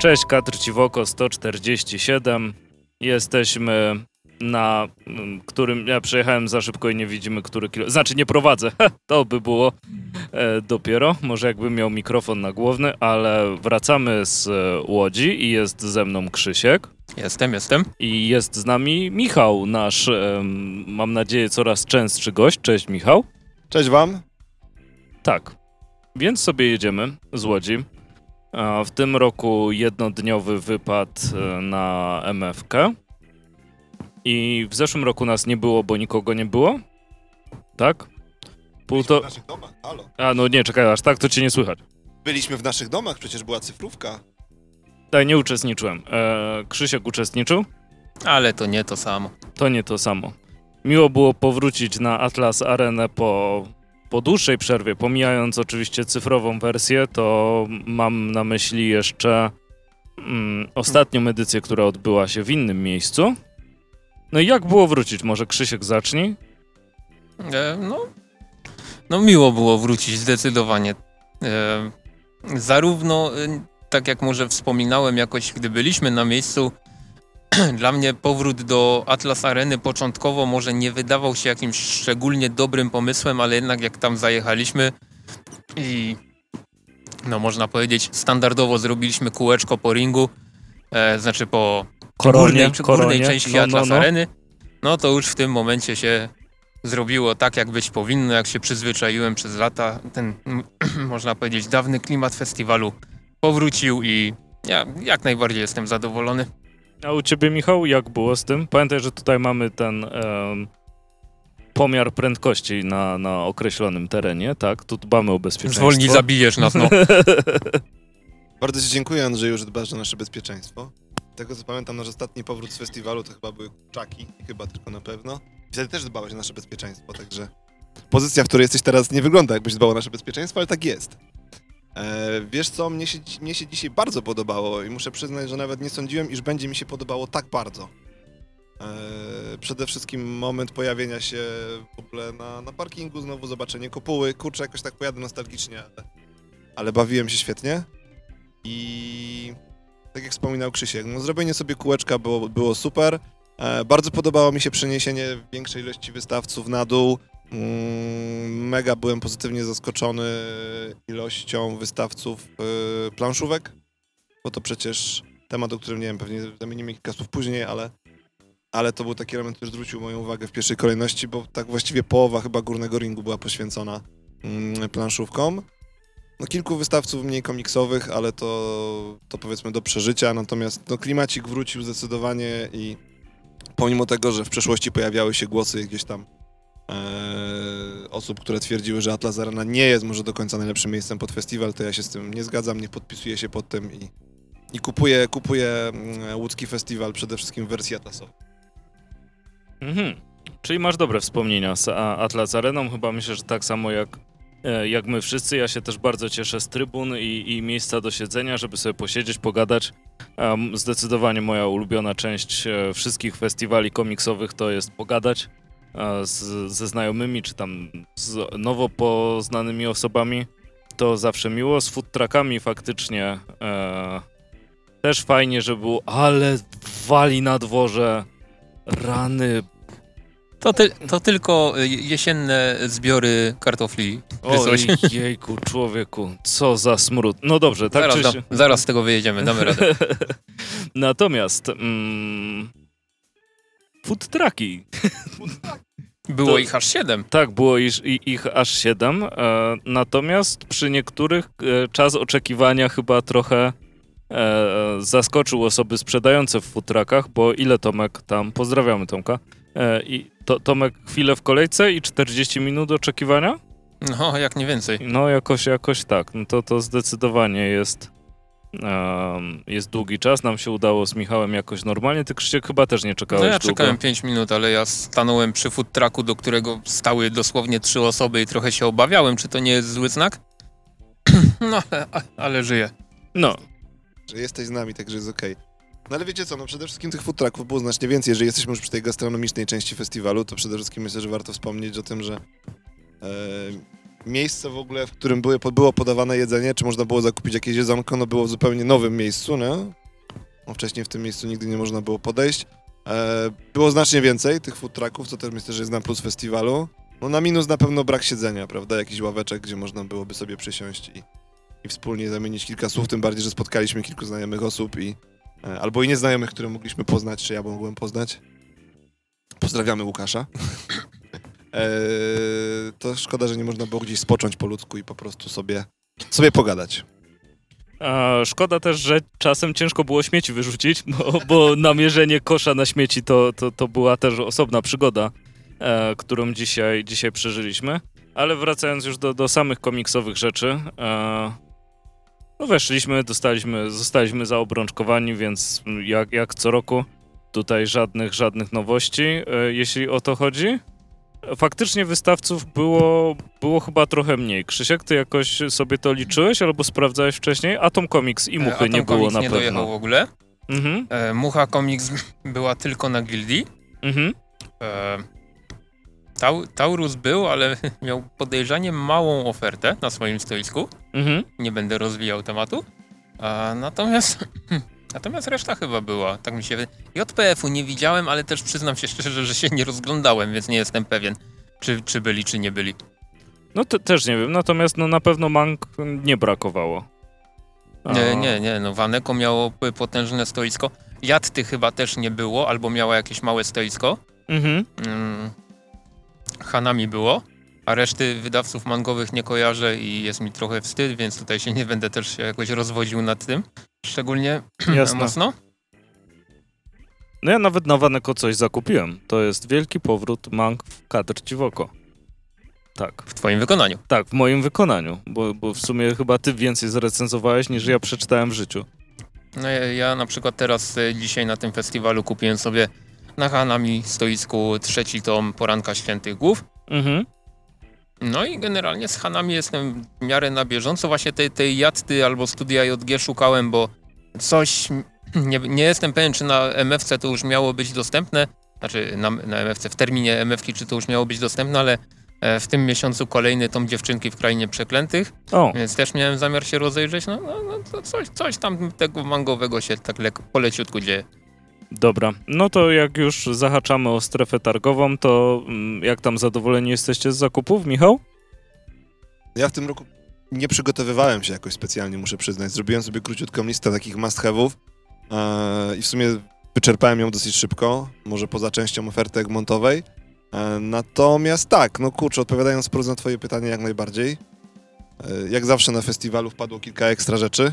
Cześć, Katr Ciwoko 147. Jesteśmy na mm, którym ja przejechałem za szybko i nie widzimy, który kilo. Znaczy nie prowadzę. to by było e, dopiero. Może jakbym miał mikrofon na głowny, ale wracamy z e, Łodzi i jest ze mną Krzysiek. Jestem, jestem. I jest z nami Michał, nasz, em, mam nadzieję, coraz częstszy gość. Cześć, Michał. Cześć wam. Tak. Więc sobie jedziemy z Łodzi. W tym roku jednodniowy wypad e, na MFK. I w zeszłym roku nas nie było, bo nikogo nie było. Tak? Półto... w naszych domach, halo. A no nie, czekaj, aż tak to cię nie słychać. Byliśmy w naszych domach, przecież była cyfrówka. Tak, nie uczestniczyłem. E, Krzysiek uczestniczył? Ale to nie to samo. To nie to samo. Miło było powrócić na Atlas Arenę po, po dłuższej przerwie, pomijając oczywiście cyfrową wersję, to mam na myśli jeszcze mm, ostatnią edycję, która odbyła się w innym miejscu. No i jak było wrócić? Może Krzysiek zacznij? E, no, no miło było wrócić zdecydowanie. E, zarówno, e, tak jak może wspominałem jakoś, gdy byliśmy na miejscu, dla mnie powrót do Atlas Areny początkowo może nie wydawał się jakimś szczególnie dobrym pomysłem, ale jednak jak tam zajechaliśmy i no można powiedzieć standardowo zrobiliśmy kółeczko po ringu, e, znaczy po górnej, czy górnej części no, no, Atlas no. Areny, no to już w tym momencie się zrobiło tak, jak być powinno, jak się przyzwyczaiłem przez lata. Ten, można powiedzieć, dawny klimat festiwalu powrócił i ja jak najbardziej jestem zadowolony. A u ciebie, Michał, jak było z tym? Pamiętaj, że tutaj mamy ten em, pomiar prędkości na, na określonym terenie, tak? Tu dbamy o bezpieczeństwo. Zwolnij, zabijesz nas, no. Bardzo Ci dziękuję, Andrzeju, że dbasz o nasze bezpieczeństwo. Z tego co pamiętam, nasz ostatni powrót z festiwalu to chyba były kurczaki, chyba tylko na pewno. I wtedy też dbałeś o nasze bezpieczeństwo, także pozycja, w której jesteś teraz nie wygląda jakbyś dbał o nasze bezpieczeństwo, ale tak jest. E, wiesz co, mnie się, mnie się dzisiaj bardzo podobało i muszę przyznać, że nawet nie sądziłem, iż będzie mi się podobało tak bardzo. E, przede wszystkim moment pojawienia się w ogóle na, na parkingu, znowu zobaczenie kopuły. Kurczę, jakoś tak pojadę nostalgicznie, ale, ale bawiłem się świetnie. I tak jak wspominał Krzysiek, no zrobienie sobie kółeczka było, było super. E, bardzo podobało mi się przeniesienie większej ilości wystawców na dół. Mm, mega byłem pozytywnie zaskoczony ilością wystawców y, planszówek, bo to przecież temat, o którym nie wiem, pewnie zamienimy kilka słów później, ale, ale to był taki element, który zwrócił moją uwagę w pierwszej kolejności, bo tak właściwie połowa chyba górnego ringu była poświęcona mm, planszówkom. No kilku wystawców mniej komiksowych, ale to, to powiedzmy do przeżycia, natomiast no, klimacik wrócił zdecydowanie i pomimo tego, że w przeszłości pojawiały się głosy gdzieś tam osób, które twierdziły, że Atlas Arena nie jest może do końca najlepszym miejscem pod festiwal, to ja się z tym nie zgadzam, nie podpisuję się pod tym i, i kupuję, kupuję mm, łódzki festiwal przede wszystkim w wersji atlasowej. Mhm. Czyli masz dobre wspomnienia z Atlas Areną, chyba myślę, że tak samo jak, e, jak my wszyscy. Ja się też bardzo cieszę z trybun i, i miejsca do siedzenia, żeby sobie posiedzieć, pogadać. Zdecydowanie moja ulubiona część e, wszystkich festiwali komiksowych to jest pogadać e, z, ze znajomymi, czy tam z nowo poznanymi osobami. To zawsze miło. Z food truckami faktycznie e, też fajnie, że było, ale wali na dworze. Rany, To, ty, to tylko y, jesienne zbiory kartofli. Oj, jejku, człowieku, co za smród. No dobrze, tak zaraz, czy da, zaraz z tego wyjedziemy, damy radę. Natomiast mm, food trucki. Było To- ich aż siedem. Tak, było iż, i, ich aż siedem. E, natomiast przy niektórych e, czas oczekiwania chyba trochę e, zaskoczył osoby sprzedające w food truckach, bo ile Tomek tam, pozdrawiamy Tomka, e, i to, Tomek chwilę w kolejce i 40 minut oczekiwania? No, jak nie więcej. No jakoś, jakoś tak. No to, to zdecydowanie jest, jest długi czas. Nam się udało z Michałem jakoś normalnie. Ty Krzysiek chyba też nie czekałeś No ja długo. czekałem 5 minut, ale ja stanąłem przy food trucku, do którego stały dosłownie trzy osoby i trochę się obawiałem, czy to nie jest zły znak. No, ale żyję. No, Że jesteś z nami, także jest okej. No ale wiecie co, no przede wszystkim tych food trucków było znacznie więcej. Jeżeli jesteśmy już przy tej gastronomicznej części festiwalu, to przede wszystkim myślę, że warto wspomnieć o tym, że e, miejsce w ogóle, w którym były, było podawane jedzenie, czy można było zakupić jakieś jedzonko, no było w zupełnie nowym miejscu, nie? No, wcześniej w tym miejscu nigdy nie można było podejść. E, było znacznie więcej tych food trucków, co też myślę, że jest na plus festiwalu. No na minus na pewno brak siedzenia, prawda? Jakiś ławeczek, gdzie można byłoby sobie przysiąść i, i wspólnie zamienić kilka słów, tym bardziej, że spotkaliśmy kilku znajomych osób i e, albo i nieznajomych, które mogliśmy poznać, czy ja mogłem poznać. Pozdrawiamy Łukasza. E, to szkoda, że nie można było gdzieś spocząć po ludzku i po prostu sobie, sobie pogadać. A szkoda też, że czasem ciężko było śmieci wyrzucić, bo, bo namierzenie kosza na śmieci to, to, to była też osobna przygoda, e, którą dzisiaj, dzisiaj przeżyliśmy. Ale wracając już do, do samych komiksowych rzeczy, e, no weszliśmy, dostaliśmy, zostaliśmy zaobrączkowani, więc jak, jak co roku tutaj żadnych, żadnych nowości, e, jeśli o to chodzi. Faktycznie wystawców było, było chyba trochę mniej. Krzysiek, ty jakoś sobie to liczyłeś albo sprawdzałeś wcześniej? Atom Comics i Muchy E, Atom nie było Comics na nie pewno. dojechał w ogóle. Mhm, E, Mucha Comics była tylko na gildii. mhm. E, Tau, Taurus był, ale miał podejrzanie małą ofertę na swoim stoisku. Mhm. Nie będę rozwijał tematu. A, natomiast, natomiast reszta chyba była, tak mi się wydaje. JPF-u nie widziałem, ale też przyznam się szczerze, że się nie rozglądałem, więc nie jestem pewien, czy, czy byli, czy nie byli. No to też nie wiem, natomiast no, na pewno mang nie brakowało. A, Nie, nie, nie, no Waneko miało potężne stoisko. Jatty chyba też nie było, albo miała jakieś małe stoisko. Mhm. Mm, Hanami było, a reszty wydawców mangowych nie kojarzę i jest mi trochę wstyd, więc tutaj się nie będę też jakoś rozwodził nad tym. Szczególnie Jasne. mocno. No ja nawet na Waneko coś zakupiłem. To jest wielki powrót mang w kadr Dziwoko. Tak, W twoim wykonaniu. tak, w moim wykonaniu, bo, bo w sumie chyba ty więcej zrecenzowałeś niż ja przeczytałem w życiu. No ja, ja na przykład teraz e, dzisiaj na tym festiwalu kupiłem sobie na Hanami stoisku trzeci tom Poranka Świętych Głów. Mhm. No i generalnie z Hanami jestem w miarę na bieżąco. Właśnie tej, tej Jatty albo studia JG szukałem, bo coś... Nie, nie jestem pewien, czy na MFC to już miało być dostępne. Znaczy na, na MFC, w terminie MFki, czy to już miało być dostępne, ale e, w tym miesiącu kolejny tom Dziewczynki w Krainie Przeklętych, O, więc też miałem zamiar się rozejrzeć. No, no, no to coś, coś tam tego mangowego się tak lekko, poleciutku dzieje. Dobra. No to jak już zahaczamy o strefę targową, to mm, jak tam zadowoleni jesteście z zakupów, Michał? Ja w tym roku nie przygotowywałem się jakoś specjalnie, muszę przyznać. Zrobiłem sobie króciutką listę takich must have'ów e, i w sumie wyczerpałem ją dosyć szybko, może poza częścią oferty Egmontowej. E, natomiast tak, no kurczę, odpowiadając wprost na twoje pytanie jak najbardziej. E, jak zawsze na festiwalu wpadło kilka ekstra rzeczy.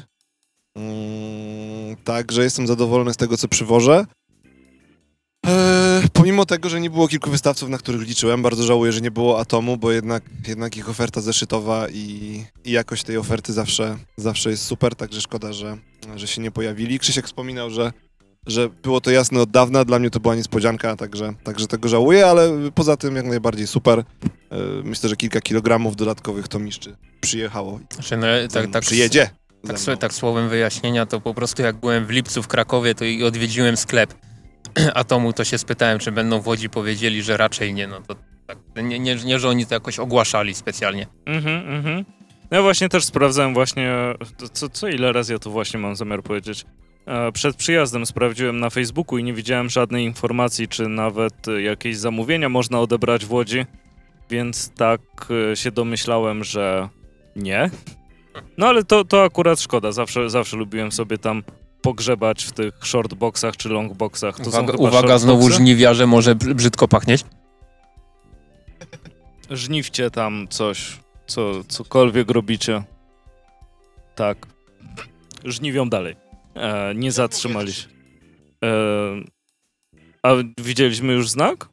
Mm, Także jestem zadowolony z tego, co przywożę. Eee, pomimo tego, że nie było kilku wystawców, na których liczyłem, bardzo żałuję, że nie było Atomu, bo jednak, jednak ich oferta zeszytowa i, i jakość tej oferty zawsze, zawsze jest super, także szkoda, że, że się nie pojawili. Krzysiek wspominał, że, że było to jasne od dawna, dla mnie to była niespodzianka, także, także tego żałuję, ale poza tym jak najbardziej super. Eee, myślę, że kilka kilogramów dodatkowych tomiszczy przyjechało. Znaczy, no, tak, tak, przyjedzie. Tak, sobie, tak słowem wyjaśnienia, to po prostu jak byłem w lipcu w Krakowie, to i odwiedziłem sklep Atomu, to się spytałem, czy będą w Łodzi, powiedzieli, że raczej nie, no to tak, nie, nie, nie że oni to jakoś ogłaszali specjalnie. Mhm, mhm. No ja właśnie też sprawdzałem właśnie, co, co ile razy ja to właśnie mam zamiar powiedzieć. E, Przed przyjazdem sprawdziłem na Facebooku i nie widziałem żadnej informacji, czy nawet e, jakieś zamówienia można odebrać w Łodzi, więc tak e, się domyślałem, że nie. No ale to, to akurat szkoda, zawsze, zawsze lubiłem sobie tam pogrzebać w tych shortboxach czy longboxach. To Uwaga, uwaga znowu żniwiarze, może br- brzydko pachnieć. żniwcie tam coś, co, cokolwiek robicie. Tak. Żniwią dalej. E, nie zatrzymali się. E, a widzieliśmy już znak?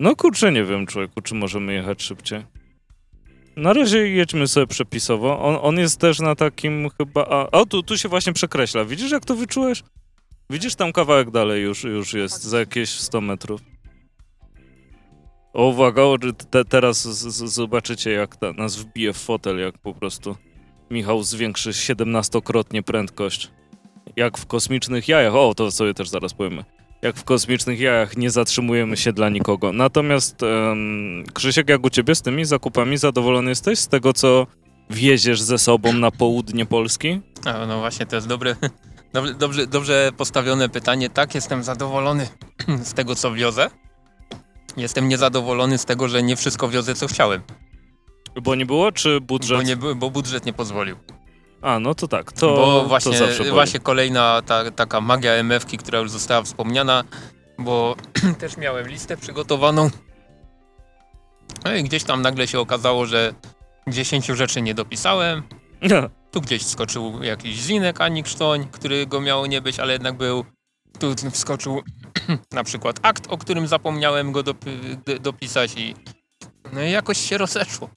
No kurczę, nie wiem, człowieku, czy możemy jechać szybciej. Na razie jedźmy sobie przepisowo. On, on jest też na takim chyba... A, o, tu, tu się właśnie przekreśla. Widzisz, jak to wyczułeś? Widzisz, tam kawałek dalej już, już jest, za jakieś 100 metrów. O, uwaga, te, teraz z, z, zobaczycie, jak ta, nas wbije w fotel, jak po prostu Michał zwiększy 17-krotnie prędkość. Jak w kosmicznych jajach. O, to sobie też zaraz powiemy. Jak w kosmicznych jajach nie zatrzymujemy się dla nikogo. Natomiast em, Krzysiek, jak u ciebie z tymi zakupami zadowolony jesteś z tego, co wieziesz ze sobą na południe Polski? A, no właśnie, to jest dobre, dobrze, dobrze, dobrze postawione pytanie. Tak, jestem zadowolony z tego, co wiozę. Jestem niezadowolony z tego, że nie wszystko wiozę, co chciałem. Bo nie było, czy budżet? Bo, nie, bo budżet nie pozwolił. A, no to tak, to, bo to właśnie, zawsze boli. właśnie kolejna ta, taka magia MF-ki, która już została wspomniana, bo też miałem listę przygotowaną. No i gdzieś tam nagle się okazało, że 10 rzeczy nie dopisałem. Tu gdzieś wskoczył jakiś zinek Ani Krztoń, który go miało nie być, ale jednak był. Tu wskoczył na przykład akt, o którym zapomniałem go dopisać i no i jakoś się rozeszło.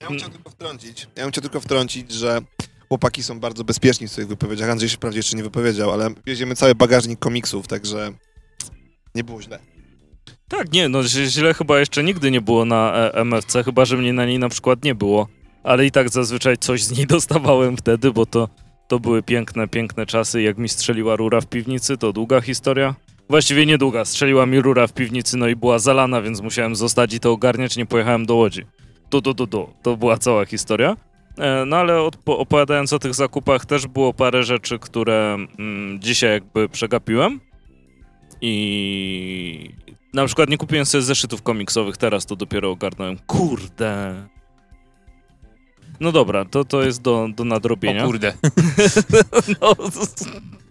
Ja bym chciał tylko wtrącić, ja bym chciał tylko wtrącić, że chłopaki są bardzo bezpieczni w swoich wypowiedziach. Andrzej się wprawdzie jeszcze nie wypowiedział, ale wieziemy cały bagażnik komiksów, także nie było źle. Tak, nie, no źle chyba jeszcze nigdy nie było na e, MFC, chyba że mnie na niej na przykład nie było. Ale i tak zazwyczaj coś z niej dostawałem wtedy, bo to, to były piękne, piękne czasy. Jak mi strzeliła rura w piwnicy, to długa historia. Właściwie niedługa, strzeliła mi rura w piwnicy, no i była zalana, więc musiałem zostać i to ogarniać, nie pojechałem do Łodzi. Tu, tu, tu, tu. To była cała historia. E, No ale odpo- opowiadając o tych zakupach, też było parę rzeczy, które mm, dzisiaj jakby przegapiłem. I na przykład nie kupiłem sobie zeszytów komiksowych, teraz to dopiero ogarnąłem. Kurde. No dobra, to, to jest do, do nadrobienia. O kurde. No,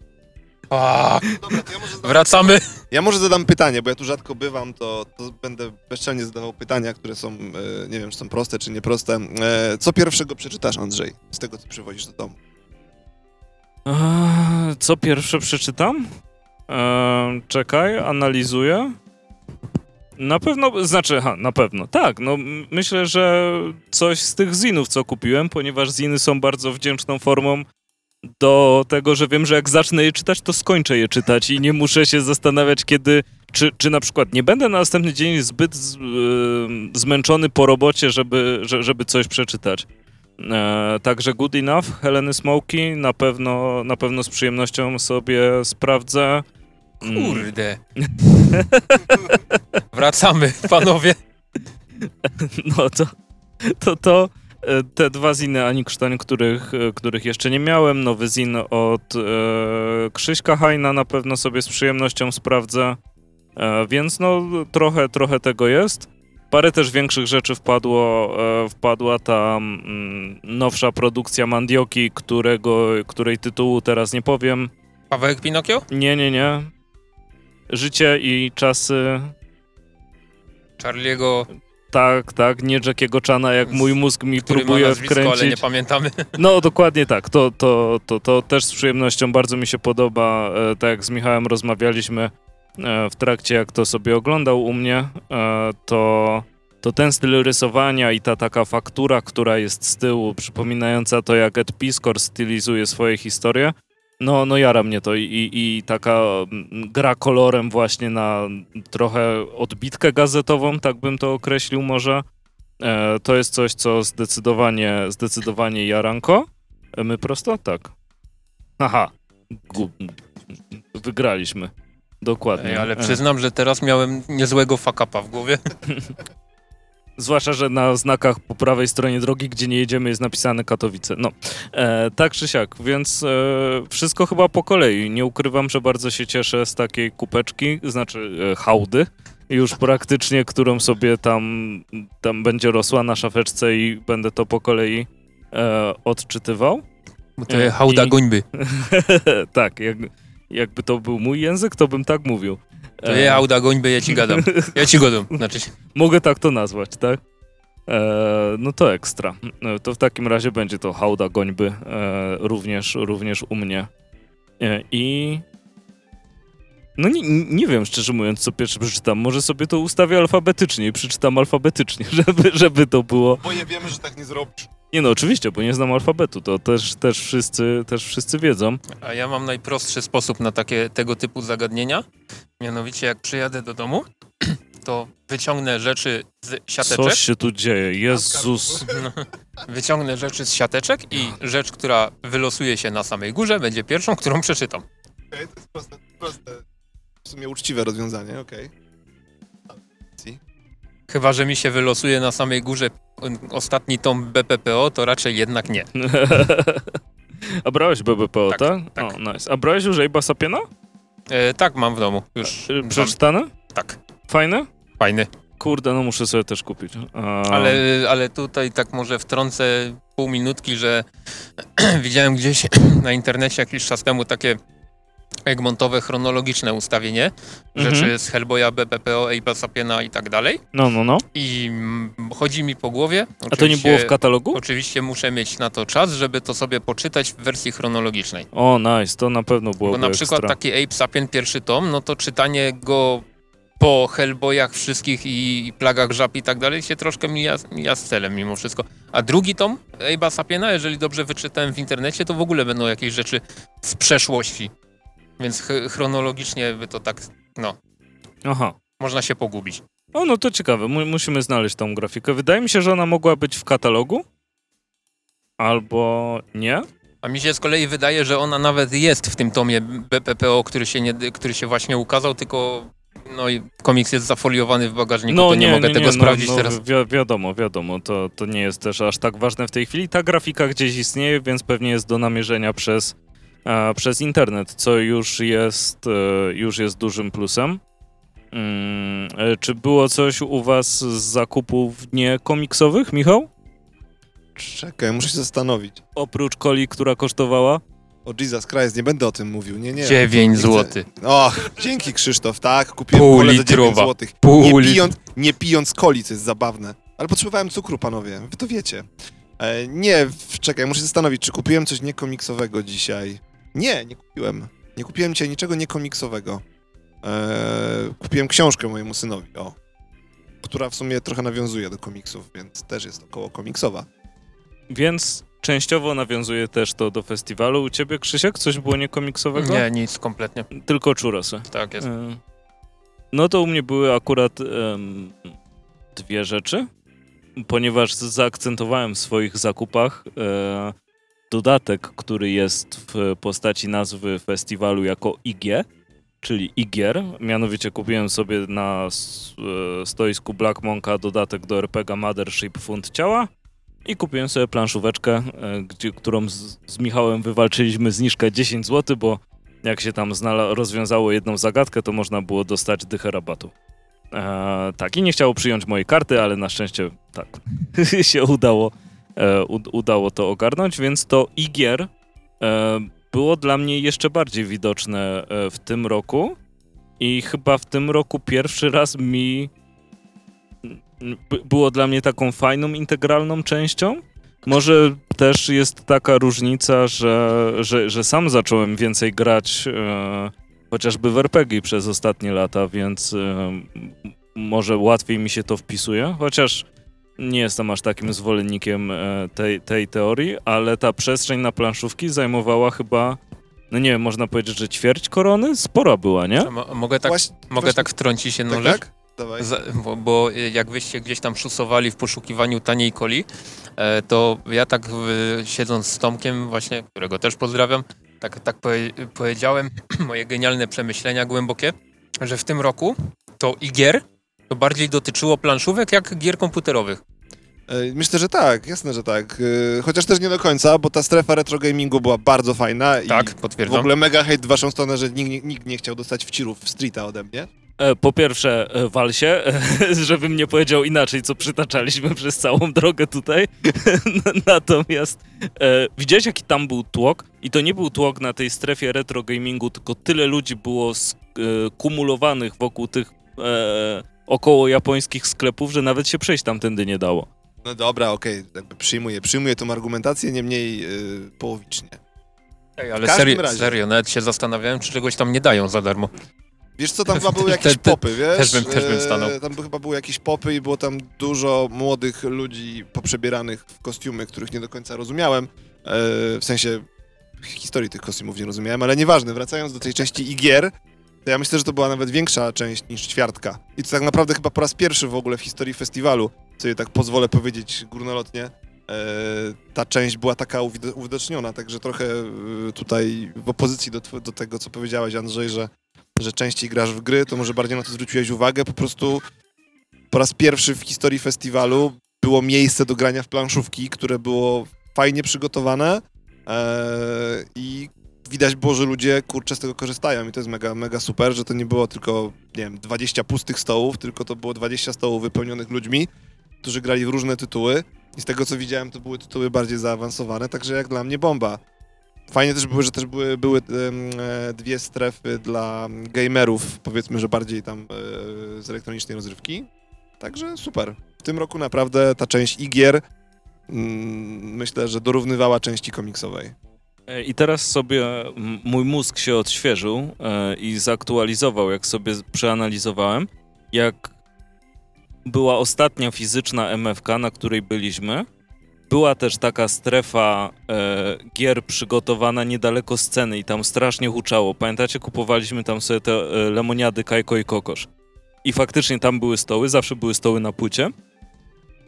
A, Dobra, to ja może zadam, wracamy. ja może zadam pytanie, bo ja tu rzadko bywam, to, to będę bezczelnie zadawał pytania, które są, e, nie wiem, czy są proste, czy nieproste. E, co pierwszego przeczytasz, Andrzej, z tego, co przywozisz do domu? Eee, Co pierwsze przeczytam? Eee, czekaj, analizuję. Na pewno, znaczy, ha, na pewno, tak, no m- myślę, że coś z tych zinów, co kupiłem, ponieważ ziny są bardzo wdzięczną formą do tego, że wiem, że jak zacznę je czytać, to skończę je czytać i nie muszę się zastanawiać, kiedy, czy, czy na przykład nie będę na następny dzień zbyt z, ym, zmęczony po robocie, żeby, że, żeby coś przeczytać. E, także Good Enough, Heleny Smoki, na pewno, na pewno z przyjemnością sobie sprawdzę. Mm, Kurde. Wracamy, panowie. No to, to, to te dwa ziny Ani Krztań, których, e, których jeszcze nie miałem, nowy zin od e, Krzyśka Hajna na pewno sobie z przyjemnością sprawdzę, e, więc no trochę, trochę tego jest. Parę też większych rzeczy wpadło, e, wpadła ta mm, nowsza produkcja Mandioki, którego, której tytułu teraz nie powiem. Pawełek Pinokio? Nie, nie, nie. Życie i czasy. Charlie'ego, Tak, tak, nie Jackiego Chana, jak mój mózg mi który ma próbuje nazwisko, ale nie wkręcić. pamiętamy. No, dokładnie tak. To, to, to, to też z przyjemnością bardzo mi się podoba. E, tak jak z Michałem rozmawialiśmy e, w trakcie, jak to sobie oglądał u mnie, e, to, to ten styl rysowania i ta taka faktura, która jest z tyłu, przypominająca to, jak Ed Piskor stylizuje swoje historie, no, no jara mnie to i, i, taka mm, gra kolorem właśnie na trochę odbitkę gazetową, tak bym to określił może. E, to jest coś, co zdecydowanie, zdecydowanie jaranko. E, My prosto? Tak. Aha. Wygraliśmy. Dokładnie. Ej, ale E, przyznam, że teraz miałem niezłego fakapa w głowie. Zwłaszcza, że na znakach po prawej stronie drogi, gdzie nie jedziemy, jest napisane Katowice. No, e, tak czy siak, więc e, wszystko chyba po kolei. Nie ukrywam, że bardzo się cieszę z takiej kupeczki, znaczy e, hałdy, już praktycznie, którą sobie tam, tam będzie rosła na szafeczce i będę to po kolei e, odczytywał. To jest hałda I- gońby. tak, jak, jakby to był mój język, to bym tak mówił. To E, jest hałda gońby, ja ci gadam. Ja ci gadam. Znaczy, się- Mogę tak to nazwać, tak? E, no to ekstra. E, to w takim razie będzie to hałda gońby e, również, również u mnie. E, I... No nie, nie wiem, szczerze mówiąc, co pierwsze przeczytam. Może sobie to ustawię alfabetycznie i przeczytam alfabetycznie, żeby, żeby to było... Bo nie wiemy, że tak nie zrobisz. Nie no, oczywiście, bo nie znam alfabetu, to też, też, wszyscy, też wszyscy wiedzą. a ja mam najprostszy sposób na takie tego typu zagadnienia. Mianowicie, jak przyjadę do domu, to wyciągnę rzeczy z siateczek. Coś się tu dzieje, Jezus. No, wyciągnę rzeczy z siateczek i rzecz, która wylosuje się na samej górze, będzie pierwszą, którą przeczytam. Okej, to jest proste, proste. sumie uczciwe rozwiązanie, okej. Si. Chyba, że mi się wylosuje na samej górze ostatni tom BPPO, to raczej jednak nie. A brałeś BBPO, tak? Tak, tak. O, nice. A brałeś już Abe'a Sapiena? E, tak, mam w domu. Już mam- Przeczytane? Tak, Fajne? fajny. Kurde, no muszę sobie też kupić. A... Ale, ale tutaj tak może wtrącę pół minutki, że widziałem gdzieś na internecie jakiś czas temu takie egmontowe chronologiczne ustawienie Mhm. rzeczy z Hellboya, BPPO, Abe'a Sapiena i tak dalej. No, no, no. I chodzi mi po głowie. A to nie było w katalogu? Oczywiście muszę mieć na to czas, żeby to sobie poczytać w wersji chronologicznej. O, nice, to na pewno byłoby Bo na przykład ekstra. taki Ape Sapien pierwszy tom, no to czytanie go po Hellboyach wszystkich i, i plagach żab i tak dalej się troszkę mija, mija z celem mimo wszystko. A drugi tom Abe'a Sapiena, jeżeli dobrze wyczytałem w internecie, to w ogóle będą jakieś rzeczy z przeszłości. Więc ch- chronologicznie by to tak, no, Aha. można się pogubić. O, no to ciekawe, mu- musimy znaleźć tą grafikę. Wydaje mi się, że ona mogła być w katalogu. Albo nie. A mi się z kolei wydaje, że ona nawet jest w tym tomie BPPO, który się, nie, który się właśnie ukazał, tylko no i komiks jest zafoliowany w bagażniku, to nie, mogę tego sprawdzić no, teraz. Wi- wiadomo, wiadomo, to, to nie jest też aż tak ważne w tej chwili. Ta grafika gdzieś istnieje, więc pewnie jest do namierzenia przez, przez internet, co już jest, e, już jest dużym plusem. Mm, e, czy było coś u was z zakupów niekomiksowych, Michał? Czekaj, muszę się zastanowić. Oprócz coli, która kosztowała? O Jesus Christ, nie będę o tym mówił, nie, nie. 9 Nie chcę- zł. Och, dzięki Krzysztof, tak, kupiłem Pół kolę za 9 litrowa. złotych. Pół Nie pijąc, nie pijąc coli, co jest zabawne. Ale potrzebowałem cukru, panowie, wy to wiecie. E, nie, czekaj, muszę się zastanowić, czy kupiłem coś niekomiksowego dzisiaj. Nie, nie kupiłem. Nie kupiłem dzisiaj niczego niekomiksowego. E, kupiłem książkę mojemu synowi, o. Która w sumie trochę nawiązuje do komiksów, więc też jest około komiksowa. Więc częściowo nawiązuje też to do festiwalu. U ciebie, Krzysiek, coś było niekomiksowego? Nie, nic kompletnie. Tylko czurosy. Tak jest. E, No to u mnie były akurat em, dwie rzeczy, ponieważ zaakcentowałem w swoich zakupach e, dodatek, który jest w postaci nazwy festiwalu jako IG, czyli Igier. Mianowicie kupiłem sobie na e, stoisku Black Monka dodatek do RPG Mothership Fund Ciała i kupiłem sobie planszóweczkę, e, gdzie, którą z, z Michałem wywalczyliśmy zniżkę 10 zł, bo jak się tam rozwiązało jedną zagadkę, to można było dostać dychę rabatu. E, tak, i nie chciało przyjąć mojej karty, ale na szczęście tak się udało, ud- udało to ogarnąć, więc to igier e, było dla mnie jeszcze bardziej widoczne e, w tym roku i chyba w tym roku pierwszy raz mi było dla mnie taką fajną, integralną częścią. Może też jest taka różnica, że, że, że sam zacząłem więcej grać e, chociażby w RPG przez ostatnie lata, więc e, może łatwiej mi się to wpisuje, chociaż nie jestem aż takim zwolennikiem e, tej, tej teorii, ale ta przestrzeń na planszówki zajmowała chyba, no nie wiem, można powiedzieć, że ćwierć korony? Spora była, nie? Mo- mogę tak, Właśnie- mogę właśnie- tak wtrącić jedną tak, rzecz? tak? Dawaj. Za, bo, bo jak wyście gdzieś tam szusowali w poszukiwaniu taniej coli, e, to ja tak siedząc z Tomkiem właśnie, którego też pozdrawiam, tak, tak powie, powiedziałem, moje genialne przemyślenia głębokie, że w tym roku to i gier to bardziej dotyczyło planszówek jak gier komputerowych. E, Myślę, że tak, jasne, że tak. E, Chociaż też nie do końca, bo ta strefa retro gamingu była bardzo fajna Tak, i w potwierdzam. ogóle mega hejt w waszą stronę, że nikt, nikt nie chciał dostać wcirów w streeta ode mnie. E, Po pierwsze, e, wal się, żebym nie powiedział inaczej, co przytaczaliśmy przez całą drogę tutaj. Natomiast e, widziałeś, jaki tam był tłok? I to nie był tłok na tej strefie retro gamingu, tylko tyle ludzi było skumulowanych wokół tych e, około japońskich sklepów, że nawet się przejść tamtędy nie dało. No dobra, okej, jakby przyjmuję, przyjmuję tą argumentację, niemniej yy, połowicznie. Ej, ale każdym serio, razie. serio, nawet się zastanawiałem, czy czegoś tam nie dają za darmo. Wiesz co, tam chyba były jakieś Te- te- popy, wiesz? też bym- też bym E, stanął. Tam by- chyba były jakieś popy i było tam dużo młodych ludzi poprzebieranych w kostiumy, których nie do końca rozumiałem. E, w sensie historii tych kostiumów nie rozumiałem, ale nieważne, wracając do tej części igier, ja myślę, że to była nawet większa część niż ćwiartka. I to tak naprawdę chyba po raz pierwszy w ogóle w historii festiwalu, sobie tak pozwolę powiedzieć górnolotnie, e, ta część była taka uwid- uwidoczniona, także trochę e, tutaj w opozycji do, do tego, co powiedziałeś Andrzej, że że częściej grasz w gry, to może bardziej na to zwróciłeś uwagę. Po prostu po raz pierwszy w historii festiwalu było miejsce do grania w planszówki, które było fajnie przygotowane e, i widać było, że ludzie kurczę z tego korzystają i to jest mega, mega super, że to nie było tylko, nie wiem, 20 pustych stołów, tylko to było 20 stołów wypełnionych ludźmi, którzy grali w różne tytuły i z tego co widziałem to były tytuły bardziej zaawansowane, także jak dla mnie bomba. Fajnie też było, że też były, były e, dwie strefy dla gamerów, powiedzmy, że bardziej tam e, z elektronicznej rozrywki. Także super. W tym roku naprawdę ta część igier mm, myślę, że dorównywała części komiksowej. E, I teraz sobie mój mózg się odświeżył e, i zaktualizował, jak sobie przeanalizowałem, jak była ostatnia fizyczna MFK, na której byliśmy. Była też taka strefa e, gier przygotowana niedaleko sceny i tam strasznie huczało. Pamiętacie, kupowaliśmy tam sobie te e, lemoniady Kajko i Kokosz. I faktycznie tam były stoły, zawsze były stoły na płycie.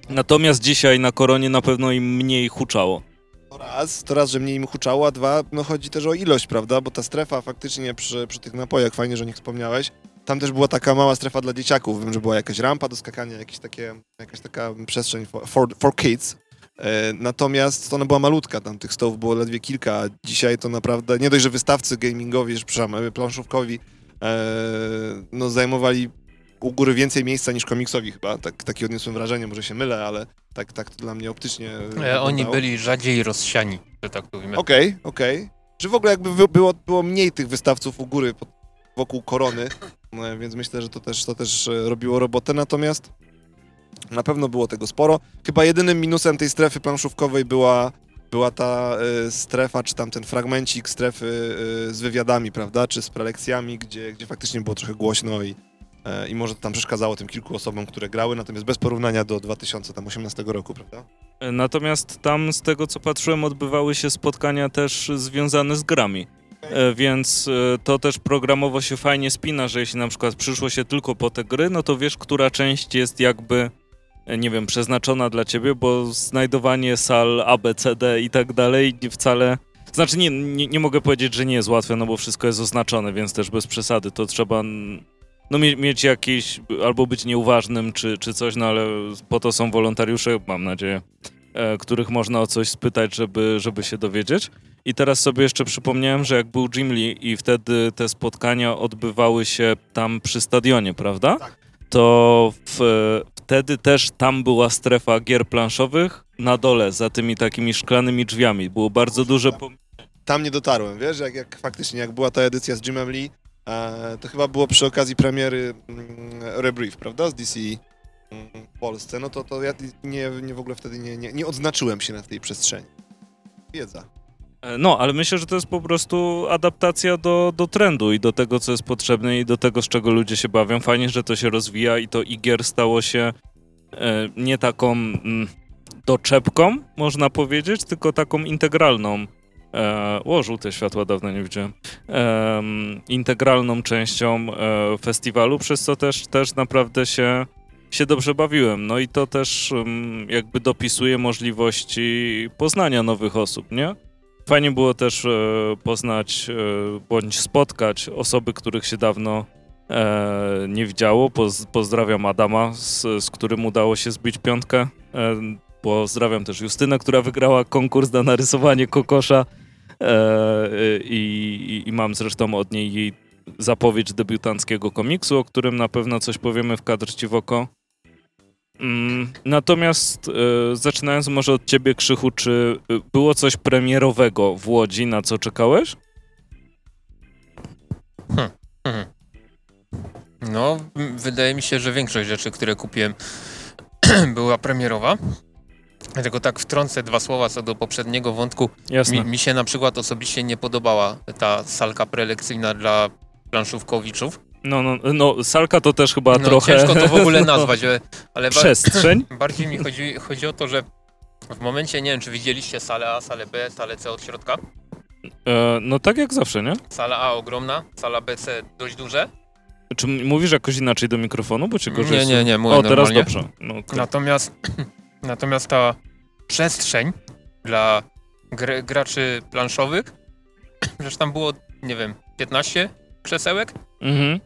Natomiast dzisiaj na koronie na pewno im mniej huczało. To raz, to raz, że mniej im huczało, a dwa, no chodzi też o ilość, prawda? Bo ta strefa faktycznie przy, przy tych napojach, fajnie, że o nich wspomniałeś, tam też była taka mała strefa dla dzieciaków. Wiem, że była jakaś rampa do skakania, jakieś takie, jakaś taka przestrzeń for, for, for kids. E, natomiast ona była malutka, tam tych stołów było ledwie kilka, a dzisiaj to naprawdę, nie dość, że wystawcy gamingowi, że, przepraszam, planszówkowi, e, no zajmowali u góry więcej miejsca niż komiksowi chyba, tak, takie odniosłem wrażenie, może się mylę, ale tak, tak to dla mnie optycznie E. Oni byli rzadziej rozsiani, że tak powiem. Okej, okej. Że w ogóle jakby było, było mniej tych wystawców u góry pod, wokół korony, e, więc myślę, że to też, to też e, robiło robotę, natomiast na pewno było tego sporo. Chyba jedynym minusem tej strefy planszówkowej była, była ta e, strefa, czy tam ten fragmencik strefy e, z wywiadami, prawda, czy z prelekcjami, gdzie, gdzie faktycznie było trochę głośno i, i może to tam przeszkadzało tym kilku osobom, które grały, natomiast bez porównania do 2018 roku, prawda? Natomiast tam, z tego co patrzyłem, odbywały się spotkania też związane z grami. E, Więc e, to też programowo się fajnie spina, że jeśli na przykład przyszło się tylko po te gry, no to wiesz, która część jest jakby, e, nie wiem, przeznaczona dla ciebie, bo znajdowanie sal A, B, C, D i tak dalej wcale... Znaczy nie, nie, nie mogę powiedzieć, że nie jest łatwe, no bo wszystko jest oznaczone, więc też bez przesady. To trzeba no, mie- mieć jakieś, albo być nieuważnym, czy, czy coś, no ale po to są wolontariusze, mam nadzieję e, których można o coś spytać, żeby, żeby się dowiedzieć. I teraz sobie jeszcze przypomniałem, że jak był Jim Lee i wtedy te spotkania odbywały się tam przy stadionie, prawda? Tak. To w, wtedy też tam była strefa gier planszowych na dole, za tymi takimi szklanymi drzwiami. Było bardzo duże... Po... tam nie dotarłem, wiesz, jak, jak faktycznie, jak była ta edycja z Jimem Lee, e, to chyba było przy okazji premiery mm, Rebrief, prawda, z DC mm, w Polsce, no to, to ja nie, nie w ogóle wtedy nie, nie, nie odznaczyłem się na tej przestrzeni. Wiedza. E, No, ale myślę, że to jest po prostu adaptacja do, do trendu i do tego, co jest potrzebne i do tego, z czego ludzie się bawią. Fajnie, że to się rozwija i to igier stało się e, nie taką mm, doczepką, można powiedzieć, tylko taką integralną. E, o, żółte światła dawno nie widziałem. Em, integralną częścią e, festiwalu, przez co też, też naprawdę się, się dobrze bawiłem. No i to też em, jakby dopisuje możliwości poznania nowych osób, nie? Fajnie było też e, poznać e, bądź spotkać osoby, których się dawno e, nie widziało. Poz, pozdrawiam Adama, z, z którym udało się zbić piątkę. E, pozdrawiam też Justynę, która wygrała konkurs na narysowanie kokosza. E, i, i, mam zresztą od niej jej zapowiedź debiutanckiego komiksu, o którym na pewno coś powiemy w kadr ci w oko. Mm, Natomiast e, zaczynając może od ciebie, Krzychu, czy e, było coś premierowego w Łodzi, na co czekałeś? Mhm. No, m, wydaje mi się, że większość rzeczy, które kupiłem, była premierowa. Dlatego tak wtrącę dwa słowa co do poprzedniego wątku. Mi, mi się na przykład osobiście nie podobała ta salka prelekcyjna dla planszówkowiczów. No, no, no, salka to też chyba No, trochę... ciężko to w ogóle no, nazwać, ale- ale Przestrzeń? bardziej mi chodzi, chodzi o to, że w momencie, nie wiem, czy widzieliście salę A, salę B, salę C od środka. E, no tak jak zawsze, nie? Sala A ogromna, sala B, C dość duże. Czy mówisz jakoś inaczej do mikrofonu, bo cię gorzej Nie, nie, nie, mówię O, teraz normalnie. dobrze. No, okej. Natomiast, natomiast ta przestrzeń dla gr graczy planszowych, przecież tam było, nie wiem, 15 krzesełek Mhm.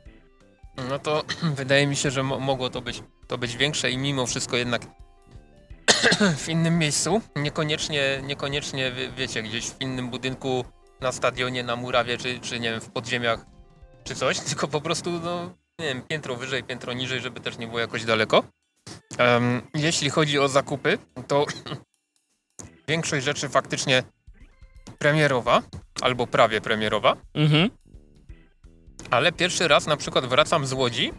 no to wydaje mi się, że mo mogło to być, to być większe i mimo wszystko jednak w innym miejscu, niekoniecznie, niekoniecznie wie, wiecie, gdzieś w innym budynku, na stadionie, na murawie, czy, czy nie wiem, w podziemiach, czy coś, tylko po prostu, no, nie wiem, piętro wyżej, piętro niżej, żeby też nie było jakoś daleko. Em, jeśli chodzi o zakupy, to większość rzeczy faktycznie premierowa, albo prawie premierowa, Mhm. ale pierwszy raz na przykład wracam z Łodzi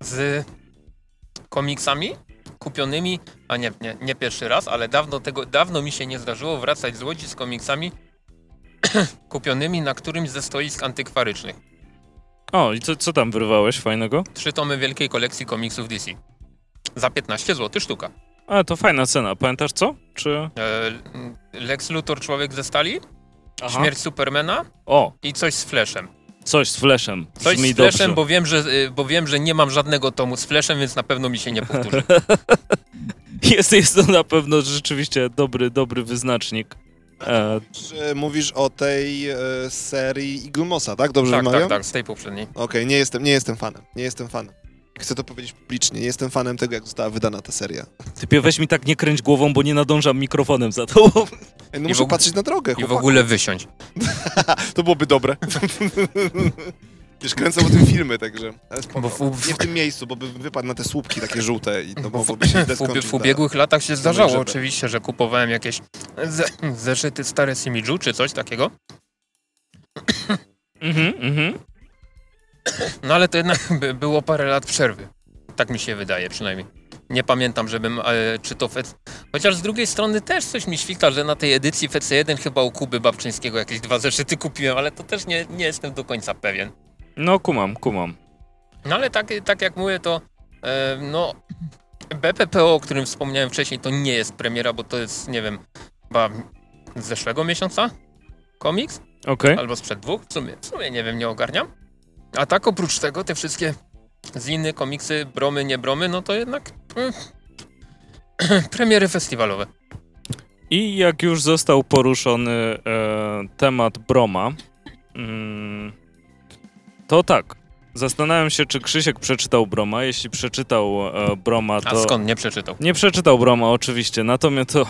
z komiksami kupionymi, a nie, nie, nie pierwszy raz, ale dawno, tego, dawno mi się nie zdarzyło wracać z Łodzi z komiksami kupionymi na którymś ze stoisk antykwarycznych. O, i co, co tam wyrwałeś fajnego? Trzy tomy wielkiej kolekcji komiksów DC. Za 15 zł sztuka. A, to fajna cena. Pamiętasz co? Czy... E, Lex Luthor, Człowiek ze Stali, Aha. Śmierć Supermana O, i coś z Flashem. coś z Flashem. Coś Brzmi z Flashem, dobrze. bo wiem, że, y, bo wiem, że nie mam żadnego tomu z Flashem, więc na pewno mi się nie powtórzy. Jest, jest to na pewno rzeczywiście dobry, dobry wyznacznik. E, Czy mówisz o tej e, serii Eagle Mossa, tak? Dobrze tak, wymawiam? tak, tak, z tej poprzedniej. Okej, nie, jestem, nie jestem fanem. Nie jestem fanem. Chcę to powiedzieć publicznie. Nie jestem fanem tego, jak została wydana ta seria. typie, weź mi tak nie kręć głową, bo nie nadążam mikrofonem za. Ej, no I muszę ogóle- patrzeć na drogę, I w ogóle wysiąść. To byłoby dobre. Wiesz, kręcą o tym filmy, także... Ale spoko. Bo w- w- Nie w tym miejscu, bo by wypadł na te słupki takie żółte i to Bo w, mogłoby się w, źle ubie- skończyć. w ubiegłych latach się zdarzało oczywiście, że kupowałem jakieś ze, zeszyty stare z Imidżu czy coś takiego. Mhm, mhm. No ale to jednak by, było parę lat przerwy. Tak mi się wydaje przynajmniej. Nie pamiętam, żebym e, czytał FEC. Chociaż z drugiej strony też coś mi świta, że na tej edycji FC1 chyba u Kuby Babczyńskiego jakieś dwa zeszyty kupiłem, ale to też nie, nie jestem do końca pewien. No, kumam, kumam. No ale tak, tak jak mówię, to e, no BPPO, o którym wspomniałem wcześniej, to nie jest premiera, bo to jest, nie wiem, chyba z zeszłego miesiąca komiks, Okej. albo sprzed dwóch, w sumie, w sumie nie wiem, nie ogarniam. A tak oprócz tego, te wszystkie ziny, komiksy, bromy, nie bromy, no to jednak mm, premiery festiwalowe. I jak już został poruszony e, temat Broma, mm, to tak. Zastanawiam się, czy Krzysiek przeczytał Broma. Jeśli przeczytał e, Broma, A to... skąd nie przeczytał? Nie przeczytał Broma, oczywiście. Natomiast to,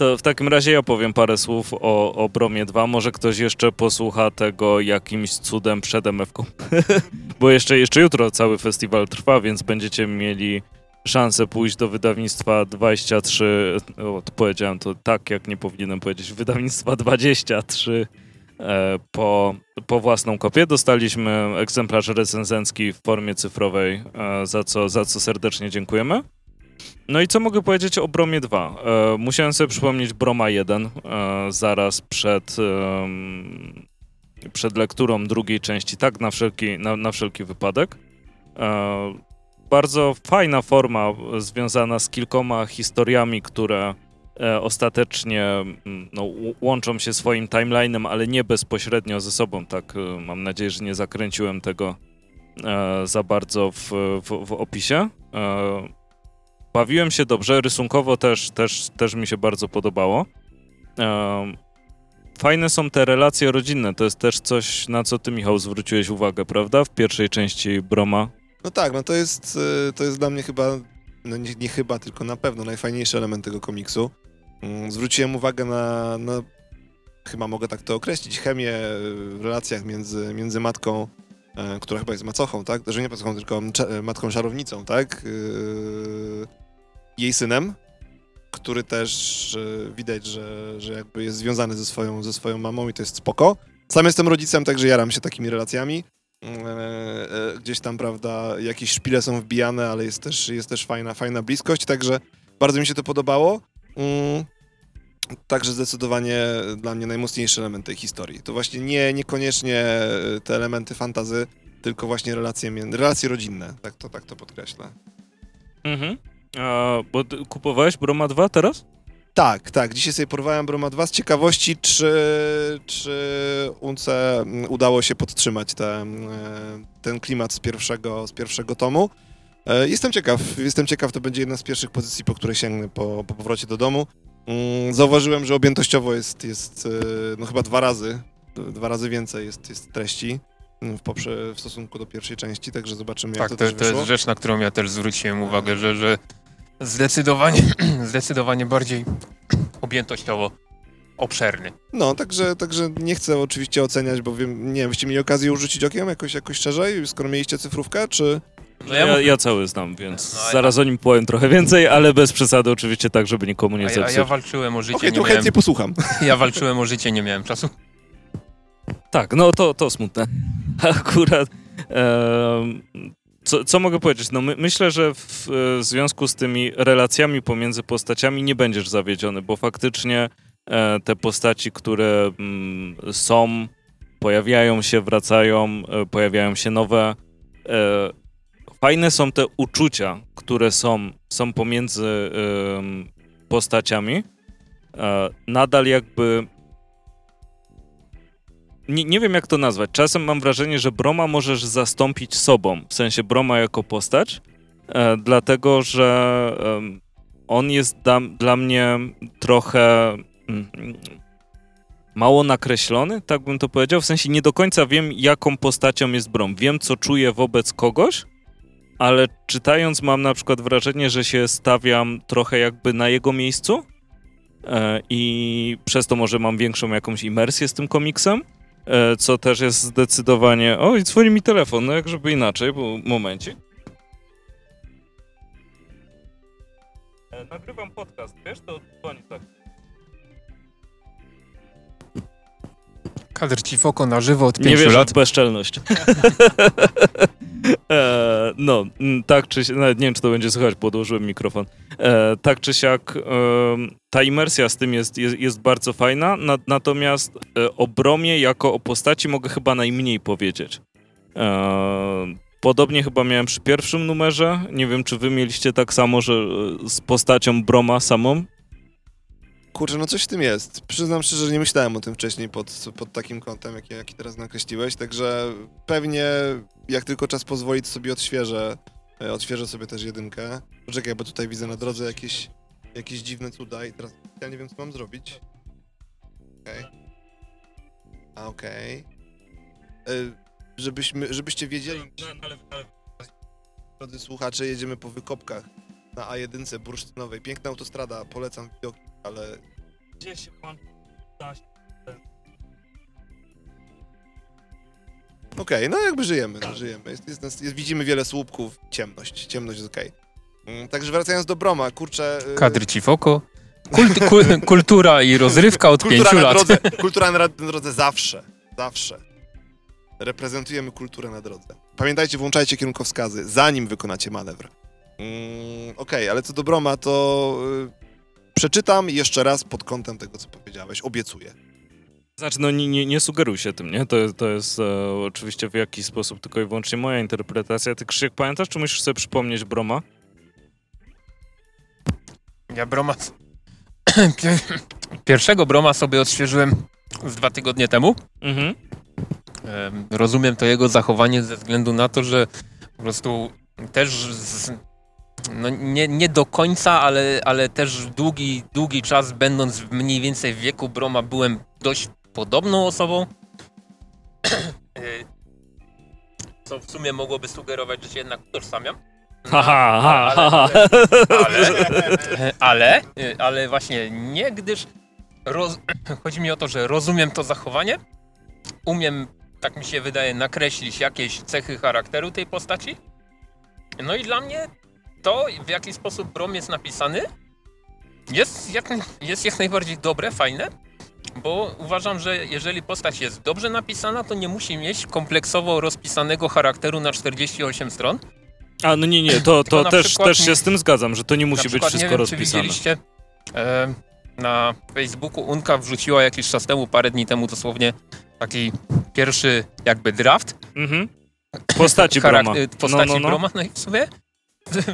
to w takim razie ja powiem parę słów o, o Bromie 2. Może ktoś jeszcze posłucha tego jakimś cudem przed MF-ką. Bo jeszcze, jeszcze jutro cały festiwal trwa, więc będziecie mieli szansę pójść do wydawnictwa 23. O, to powiedziałem to tak, jak nie powinienem powiedzieć. Wydawnictwa 23 e, po, po własną kopię. Dostaliśmy egzemplarz recenzencki w formie cyfrowej, e, za co, za co serdecznie dziękujemy. No i co mogę powiedzieć o Bromie 2? E, musiałem sobie przypomnieć Broma 1 e, zaraz przed, em, przed lekturą drugiej części, tak na wszelki, na, na wszelki wypadek. E, bardzo fajna forma e, związana z kilkoma historiami, które e, ostatecznie no, łączą się swoim timeline'em, ale nie bezpośrednio ze sobą. Tak, e, mam nadzieję, że nie zakręciłem tego e, za bardzo w, w, w opisie. E, bawiłem się dobrze, rysunkowo też, też, też mi się bardzo podobało. E, fajne są te relacje rodzinne, to jest też coś, na co ty, Michał, zwróciłeś uwagę, prawda? W pierwszej części Broma. No tak, no to jest, y, to jest dla mnie chyba, no nie, nie chyba, tylko na pewno najfajniejszy element tego komiksu. Mm, Zwróciłem uwagę na, na chyba mogę tak to określić, chemię y, w relacjach między, między matką, e, która chyba jest macochą, tak? Że nie macochą, tylko cze- matką czarownicą, tak? Yy, jej synem, który też y, widać, że, że jakby jest związany ze swoją, ze swoją mamą i to jest spoko. Sam jestem rodzicem, także jaram się takimi relacjami. E, e, gdzieś tam, prawda, jakieś szpile są wbijane, ale jest też, jest też fajna, fajna bliskość, także bardzo mi się to podobało. Mm, Także zdecydowanie dla mnie najmocniejszy element tej historii. To właśnie nie, niekoniecznie e, te elementy fantazy, tylko właśnie relacje, relacje rodzinne, tak to, tak to podkreślę. Mhm. A, bo ty kupowałeś Broma 2 teraz? Tak, tak. Dzisiaj sobie porwałem Broma 2 z ciekawości, czy, czy Unce mm, udało się podtrzymać te, mm, e, ten klimat z pierwszego, z pierwszego tomu. E, Jestem ciekaw, jestem ciekaw, to będzie jedna z pierwszych pozycji, po które sięgnę po, po powrocie do domu. Mm, Zauważyłem, że objętościowo jest, jest e, no chyba dwa razy, dwa razy więcej jest, jest treści. w, poprze- w stosunku do pierwszej części, także zobaczymy, jak Tak, to, to, też to jest rzecz, na którą ja też zwróciłem uwagę, że, że zdecydowanie, zdecydowanie bardziej objętościowo obszerny. No, także, także nie chcę oczywiście oceniać, bo wiem, nie wiem, byście mieli okazję urzucić okiem jakoś, jakoś szerzej, skoro mieliście cyfrówkę, czy... No ja ja, mówię- ja cały znam, więc No, a ja- zaraz o nim powiem trochę więcej, ale bez przesady oczywiście tak, żeby nikomu nie A ja, a ja zepsuć. walczyłem o życie, Okej, nie to miałem, chętnie posłucham. ja walczyłem o życie, nie miałem czasu. Tak, no to, to smutne. Akurat. em, co, co mogę powiedzieć? No my, myślę, że w e, związku z tymi relacjami pomiędzy postaciami nie będziesz zawiedziony, bo faktycznie e, te postaci, które mm, są, pojawiają się, wracają, e, pojawiają się nowe. E, fajne są te uczucia, które są, są pomiędzy postaciami. E, nadal jakby nie, nie wiem jak to nazwać. Czasem mam wrażenie, że Broma możesz zastąpić sobą, w sensie Broma jako postać, e, dlatego że em, on jest da, dla mnie trochę mm, mało nakreślony, tak bym to powiedział. W sensie nie do końca wiem, jaką postacią jest Brom. Wiem, co czuję wobec kogoś, ale czytając mam na przykład wrażenie, że się stawiam trochę jakby na jego miejscu. E, I przez to może mam większą jakąś imersję z tym komiksem. E, co też jest zdecydowanie... Oj, dzwoni mi telefon, no jak żeby inaczej, bo momencie. E, nagrywam podcast, wiesz, to dzwoni tak. Kadr ci oko na żywo od Nie pięciu wierzę lat. w bezczelność. e, no, tak czy siak, nawet nie wiem, czy to będzie słychać, podłożyłem mikrofon. E, tak czy siak, em, ta imersja z tym jest, jest, jest bardzo fajna, na, natomiast e, o Bromie jako o postaci mogę chyba najmniej powiedzieć. E, podobnie chyba miałem przy pierwszym numerze, nie wiem, czy wy mieliście tak samo, że e, z postacią Broma samą? Kurczę, no coś w tym jest. Przyznam szczerze, że nie myślałem o tym wcześniej pod, pod takim kątem, jaki, jaki teraz nakreśliłeś, także pewnie jak tylko czas pozwoli, to sobie odświeżę, e, odświeżę sobie też jedynkę. Poczekaj, bo tutaj widzę na drodze jakieś, jakieś dziwne cuda i teraz ja nie wiem, co mam zrobić. Okej. A, okej. E, Żebyśmy, żebyście wiedzieli, drodzy słuchacze, jedziemy po wykopkach na A1 bursztynowej. Piękna autostrada, polecam widoki, ale Gdzie się pan Okej, no jakby żyjemy, no, żyjemy. Jest, jest, jest, jest, widzimy wiele słupków, ciemność, ciemność jest okej. Mm, Także wracając do Broma, kurczę... y, Kadr ci w oko. Kult, kul, kultura i rozrywka od kultura pięciu na lat. drodze, kultura na, na drodze zawsze, zawsze. Reprezentujemy kulturę na drodze. Pamiętajcie, włączajcie kierunkowskazy, zanim wykonacie manewr. Mm, Okej, ale co do Broma, to y, przeczytam jeszcze raz pod kątem tego, co powiedziałeś. Obiecuję. Znaczy, no nie, nie, nie sugeruj się tym, nie? To, to jest e, oczywiście w jakiś sposób tylko i wyłącznie moja interpretacja. Ty, Krzysiek, pamiętasz, czy musisz sobie przypomnieć Broma? Ja Broma... Pier- Pierwszego Broma sobie odświeżyłem z dwa tygodnie temu. Mhm. Em, Rozumiem to jego zachowanie ze względu na to, że po prostu też z, no nie, nie do końca, ale, ale też długi, długi czas będąc mniej więcej w wieku Broma byłem dość podobną osobą. Y, Co w sumie mogłoby sugerować, że się jednak utożsamiam. Ha, ha, ha, ha, ha. ale, ale, ale właśnie nie, gdyż roz, chodzi mi o to, że rozumiem to zachowanie, umiem, tak mi się wydaje, nakreślić jakieś cechy charakteru tej postaci. No i dla mnie to, w jaki sposób Brom jest napisany, jest jak, jest jak najbardziej dobre, fajne, bo uważam, że jeżeli postać jest dobrze napisana, to nie musi mieć kompleksowo rozpisanego charakteru na 48 stron. A, no nie, nie, to, to też, przykład też się z tym zgadzam, że to nie musi być wszystko nie wiem, rozpisane. Czy widzieliście, e, na Facebooku Unka wrzuciła jakiś czas temu, parę dni temu dosłownie, taki pierwszy jakby draft Mhm. Postaci charak- Broma. y, postaci no, no, no. Broma, no i w sumie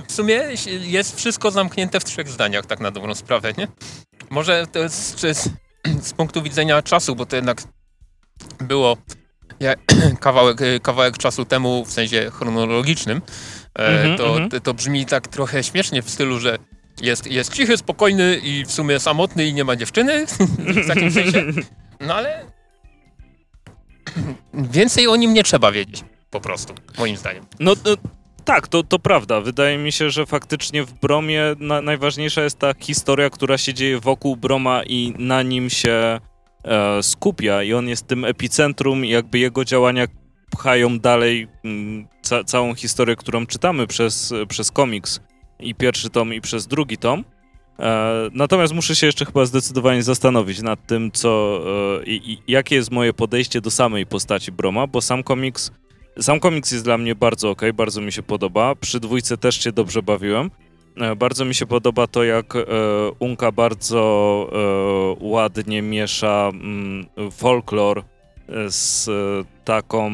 w sumie jest wszystko zamknięte w trzech zdaniach, tak na dobrą sprawę, nie? Może to jest czy z, punktu widzenia czasu, bo to jednak było kawałek, y, kawałek czasu temu, w sensie chronologicznym, e, Mhm, to, mhm. to, to brzmi tak trochę śmiesznie w stylu, że jest, jest cichy, spokojny i w sumie samotny i nie ma dziewczyny, w takim sensie. No ale Więcej o nim nie trzeba wiedzieć, po prostu, moim zdaniem. No, no tak, to, to prawda. Wydaje mi się, że faktycznie w Bromie na, najważniejsza jest ta historia, która się dzieje wokół Broma i na nim się e, skupia i on jest tym epicentrum i jakby jego działania pchają dalej mm, ca całą historię, którą czytamy przez, przez komiks i pierwszy tom i przez drugi tom. E, natomiast muszę się jeszcze chyba zdecydowanie zastanowić nad tym, co e, i jakie jest moje podejście do samej postaci Broma, bo sam komiks sam komiks jest dla mnie bardzo ok, bardzo mi się podoba. Przy dwójce też się dobrze bawiłem. E, Bardzo mi się podoba to, jak e, Unka bardzo e, ładnie miesza mm, folklor z taką.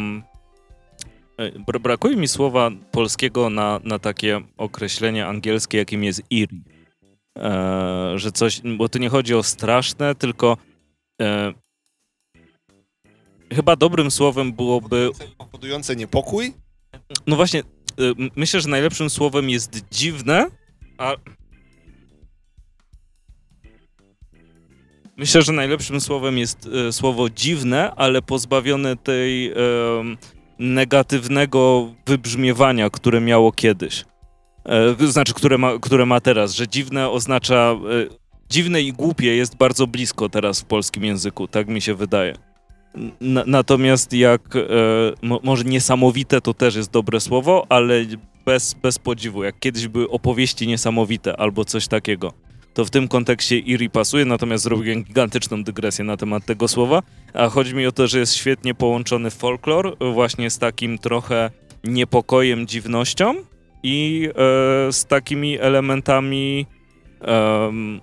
Bra brakuje mi słowa polskiego na, na takie określenie angielskie, jakim jest eerie. Że coś, bo tu nie chodzi o straszne, tylko chyba dobrym słowem byłoby Powodujące niepokój? no właśnie, y, myślę, że najlepszym słowem jest dziwne, a. Myślę, że najlepszym słowem jest e, słowo dziwne, ale pozbawione tej negatywnego wybrzmiewania, które miało kiedyś. E, znaczy, które ma, które ma teraz, że dziwne oznacza. E, dziwne i głupie jest bardzo blisko teraz w polskim języku, tak mi się wydaje. Natomiast jak, e, mo, może niesamowite to też jest dobre słowo, ale bez, bez podziwu. Jak kiedyś były opowieści niesamowite albo coś takiego, to w tym kontekście Iri pasuje, natomiast zrobiłem gigantyczną dygresję na temat tego słowa. A chodzi mi o to, że jest świetnie połączony folklor właśnie z takim trochę niepokojem, dziwnością i e, z takimi elementami em,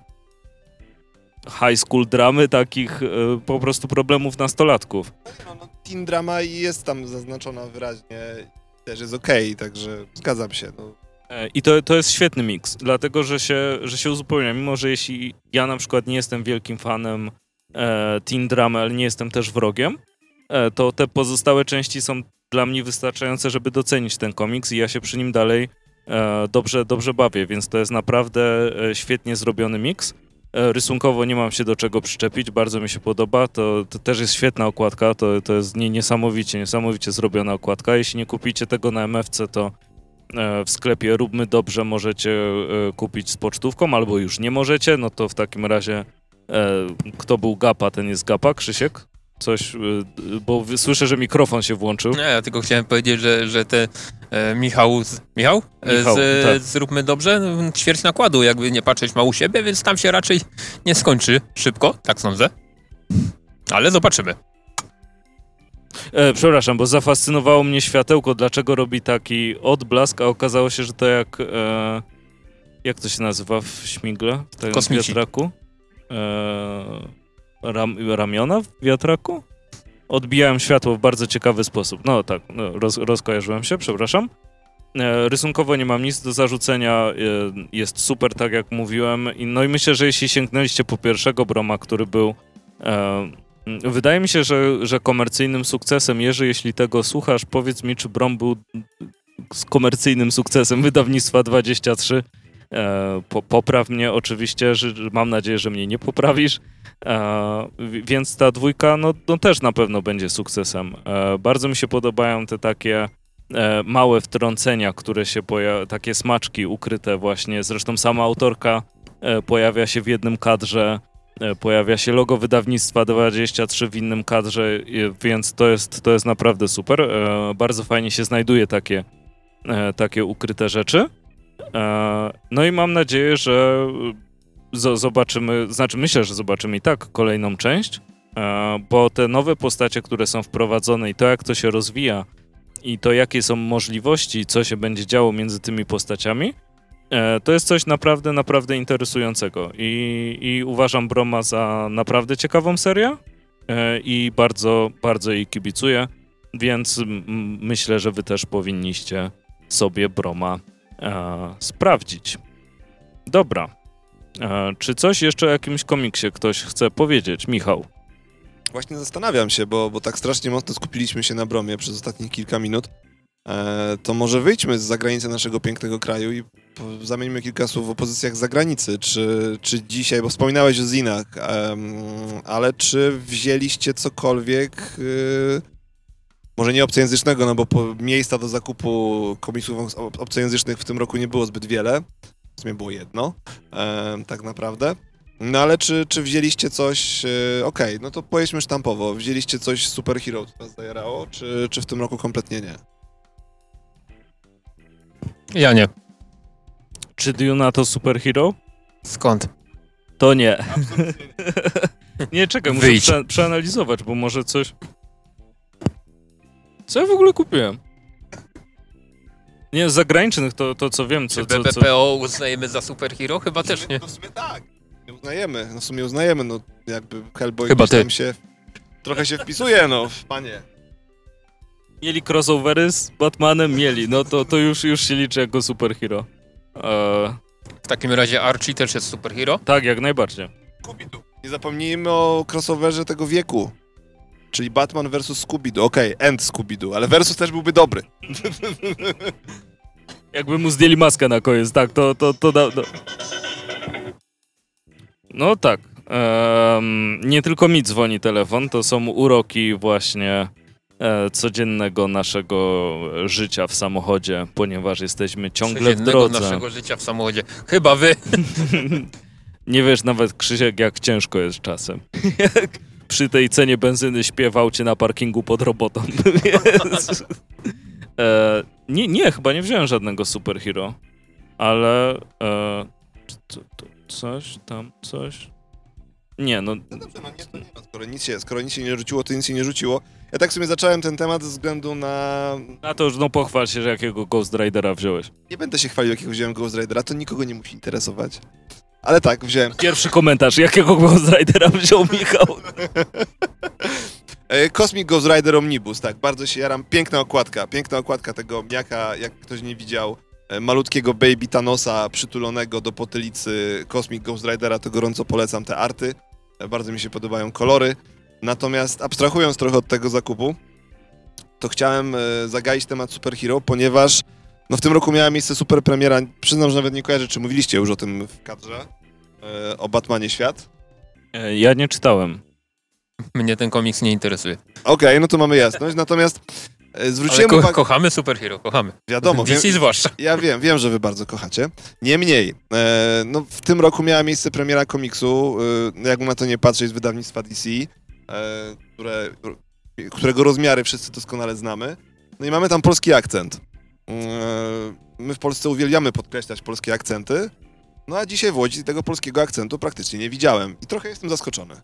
high school dramy, takich e, po prostu problemów nastolatków. No, no, teen drama jest tam zaznaczona wyraźnie, też jest okej, także zgadzam się. No. E, I to, to jest świetny miks, dlatego że się, że się uzupełnia. Mimo, że jeśli ja na przykład nie jestem wielkim fanem e, teen dramy, ale nie jestem też wrogiem, e, to te pozostałe części są dla mnie wystarczające, żeby docenić ten komiks i ja się przy nim dalej e, dobrze, dobrze bawię, więc to jest naprawdę e, świetnie zrobiony miks. E, rysunkowo nie mam się do czego przyczepić, bardzo mi się podoba, to, to też jest świetna okładka, to, to jest nie, niesamowicie, niesamowicie zrobiona okładka. Jeśli nie kupicie tego na MFC, to e, w sklepie Róbmy Dobrze możecie e, kupić z pocztówką, albo już nie możecie, no to w takim razie kto był Gapa, ten jest Gapa, Krzysiek? Coś, bo słyszę, że mikrofon się włączył. Nie, ja tylko chciałem powiedzieć, że, że te Michał, z, Michał? E, Michał, z, tak. Zróbmy dobrze, ćwierć nakładu, jakby nie patrzeć ma u siebie, więc tam się raczej nie skończy szybko, tak sądzę. Ale zobaczymy. E, przepraszam, bo zafascynowało mnie światełko, dlaczego robi taki odblask, a okazało się, że to jak. E, jak to się nazywa w śmigle? W tym Kosmici. wiatraku? E, ram, ramiona w wiatraku? Odbijają światło w bardzo ciekawy sposób. No tak, no, roz, rozkojarzyłem się, przepraszam. E, rysunkowo nie mam nic do zarzucenia, e, jest super, tak jak mówiłem. No i myślę, że jeśli sięgnęliście po pierwszego Broma, który był e, Wydaje mi się, że, że komercyjnym sukcesem, Jerzy, jeśli tego słuchasz, powiedz mi, czy Brom był z komercyjnym sukcesem wydawnictwa 23. E, po, popraw mnie oczywiście, że mam nadzieję, że mnie nie poprawisz. E, wi- więc ta dwójka no, no też na pewno będzie sukcesem. E, bardzo mi się podobają te takie e, małe wtrącenia, które się pojawiają, takie smaczki ukryte właśnie. Zresztą sama autorka pojawia się w jednym kadrze. Pojawia się logo wydawnictwa 23 w innym kadrze, więc to jest, to jest naprawdę super. Bardzo fajnie się znajduje takie, takie ukryte rzeczy. No i mam nadzieję, że zo- zobaczymy, znaczy myślę, że zobaczymy i tak kolejną część, e, bo te nowe postacie, które są wprowadzone i to, jak to się rozwija i to, jakie są możliwości, co się będzie działo między tymi postaciami, E, To jest coś naprawdę, naprawdę interesującego i, i uważam Broma za naprawdę ciekawą serię e, i bardzo, bardzo jej kibicuję, więc myślę, że wy też powinniście sobie Broma sprawdzić. Dobra. E, czy coś jeszcze o jakimś komiksie ktoś chce powiedzieć? Michał. Właśnie zastanawiam się, bo, bo tak strasznie mocno skupiliśmy się na Bromie przez ostatnie kilka minut. E, to może wyjdźmy z zagranicy naszego pięknego kraju i zamieńmy kilka słów o pozycjach z zagranicy. Czy, czy dzisiaj, bo wspominałeś o Zinach, em, ale czy wzięliście cokolwiek y, może nie obcojęzycznego, no bo po, miejsca do zakupu komiksów ob- obcojęzycznych w tym roku nie było zbyt wiele. W sumie było jedno, e, tak naprawdę. No ale czy, czy wzięliście coś, e, okej, no to powiedzmy sztampowo, wzięliście coś z superhero, co was zajarało, czy, czy w tym roku kompletnie nie? Ja nie. Czy Duna to superhero? Skąd? To nie. Absolutnie nie. Nie, czekaj, muszę prze, przeanalizować, bo może coś... Co ja w ogóle kupiłem? Nie, z zagranicznych to, to co wiem, co... Czy co, co... BBPO uznajemy za superhero? Chyba też nie. No w sumie tak. Nie uznajemy, no w sumie uznajemy, no jakby Hellboy Chyba gdzieś ty. tam się trochę się wpisuje, no panie. Mieli crossovery z Batmanem? Mieli, no to, to już, już się liczy jako superhero. Eee, W takim razie Archie też jest superhero. tak, jak najbardziej. Scooby-Doo. Nie zapomnijmy o crossoverze tego wieku. Czyli Batman vs. Scooby-Doo. Okej, end Scooby-Doo, ale versus też byłby dobry. Jakby mu zdjęli maskę na koniec, tak, to, to, to da, da. No tak. nie tylko mi dzwoni telefon, to są uroki właśnie e, codziennego naszego życia w samochodzie, ponieważ jesteśmy ciągle w Codziennego drodze. naszego życia w samochodzie. Chyba wy. Nie wiesz nawet, Krzysiek, jak ciężko jest czasem. Przy tej cenie benzyny śpiewał cię na parkingu pod robotą. Więc, e, nie, nie, chyba nie wziąłem żadnego superhero, ale e, to, to, coś tam, coś... Nie, no No dobrze, no nie, to nie ma. Skoro nic, się, skoro nic się nie rzuciło, to nic się nie rzuciło. Ja tak w sumie zacząłem ten temat ze względu na... na to już no pochwal się, że jakiego Ghost Ridera wziąłeś. Nie będę się chwalił, jakiego wziąłem Ghost Ridera, to nikogo nie musi interesować. Ale tak, wziąłem. Pierwszy komentarz, jakiego Ghost Ridera wziął Michał? E, Cosmic Ghost Rider Omnibus, tak, bardzo się jaram. Piękna okładka, piękna okładka tego miaka, jak ktoś nie widział, e, malutkiego baby Thanosa przytulonego do potylicy Cosmic Ghost Ridera, to gorąco polecam te arty. E, Bardzo mi się podobają kolory. Natomiast abstrahując trochę od tego zakupu, to chciałem zagaić temat superhero, ponieważ no w tym roku miała miejsce super premiera, przyznam, że nawet nie kojarzę, czy mówiliście już o tym w kadrze, e, o Batmanie Świat. E, Ja nie czytałem. Mnie ten komiks nie interesuje. Okej, no to mamy jasność, natomiast e, zwróciłem ko uwagę... kochamy superhero, kochamy. Wiadomo, wiem, DC zwłaszcza. ja wiem, wiem, że wy bardzo kochacie. Niemniej, e, no w tym roku miała miejsce premiera komiksu, e, jakby na to nie patrzeć, z wydawnictwa DC, e, które, którego rozmiary wszyscy doskonale znamy. No i mamy tam polski akcent. E, my w Polsce uwielbiamy podkreślać polskie akcenty, no a dzisiaj w Łodzi tego polskiego akcentu praktycznie nie widziałem i trochę jestem zaskoczony.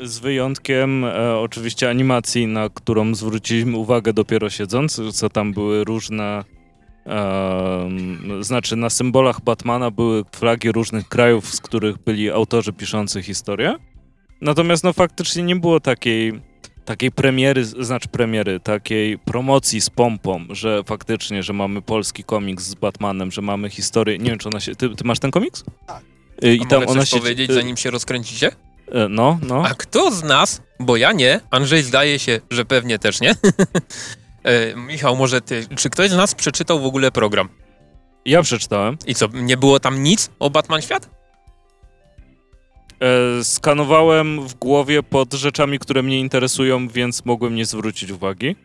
Z wyjątkiem e, oczywiście animacji, na którą zwróciliśmy uwagę dopiero siedząc, co tam były różne. em, znaczy, na symbolach Batmana były flagi różnych krajów, z których byli autorzy piszący historię. Natomiast, no, faktycznie nie było takiej, takiej premiery, znaczy premiery, takiej promocji z pompą, że faktycznie, że mamy polski komiks z Batmanem, że mamy historię. Nie wiem, czy ona się. Ty, ty masz ten komiks? Tak. I A tam ona coś się. powiedzieć, y, zanim się rozkręcicie? y, No, no. A kto z nas, bo ja nie, Andrzej zdaje się, że pewnie też nie. E, Michał, może ty, czy ktoś z nas przeczytał w ogóle program? Ja przeczytałem. I co, nie było tam nic o Batman Świat? E, skanowałem w głowie pod rzeczami, które mnie interesują, więc mogłem nie zwrócić uwagi.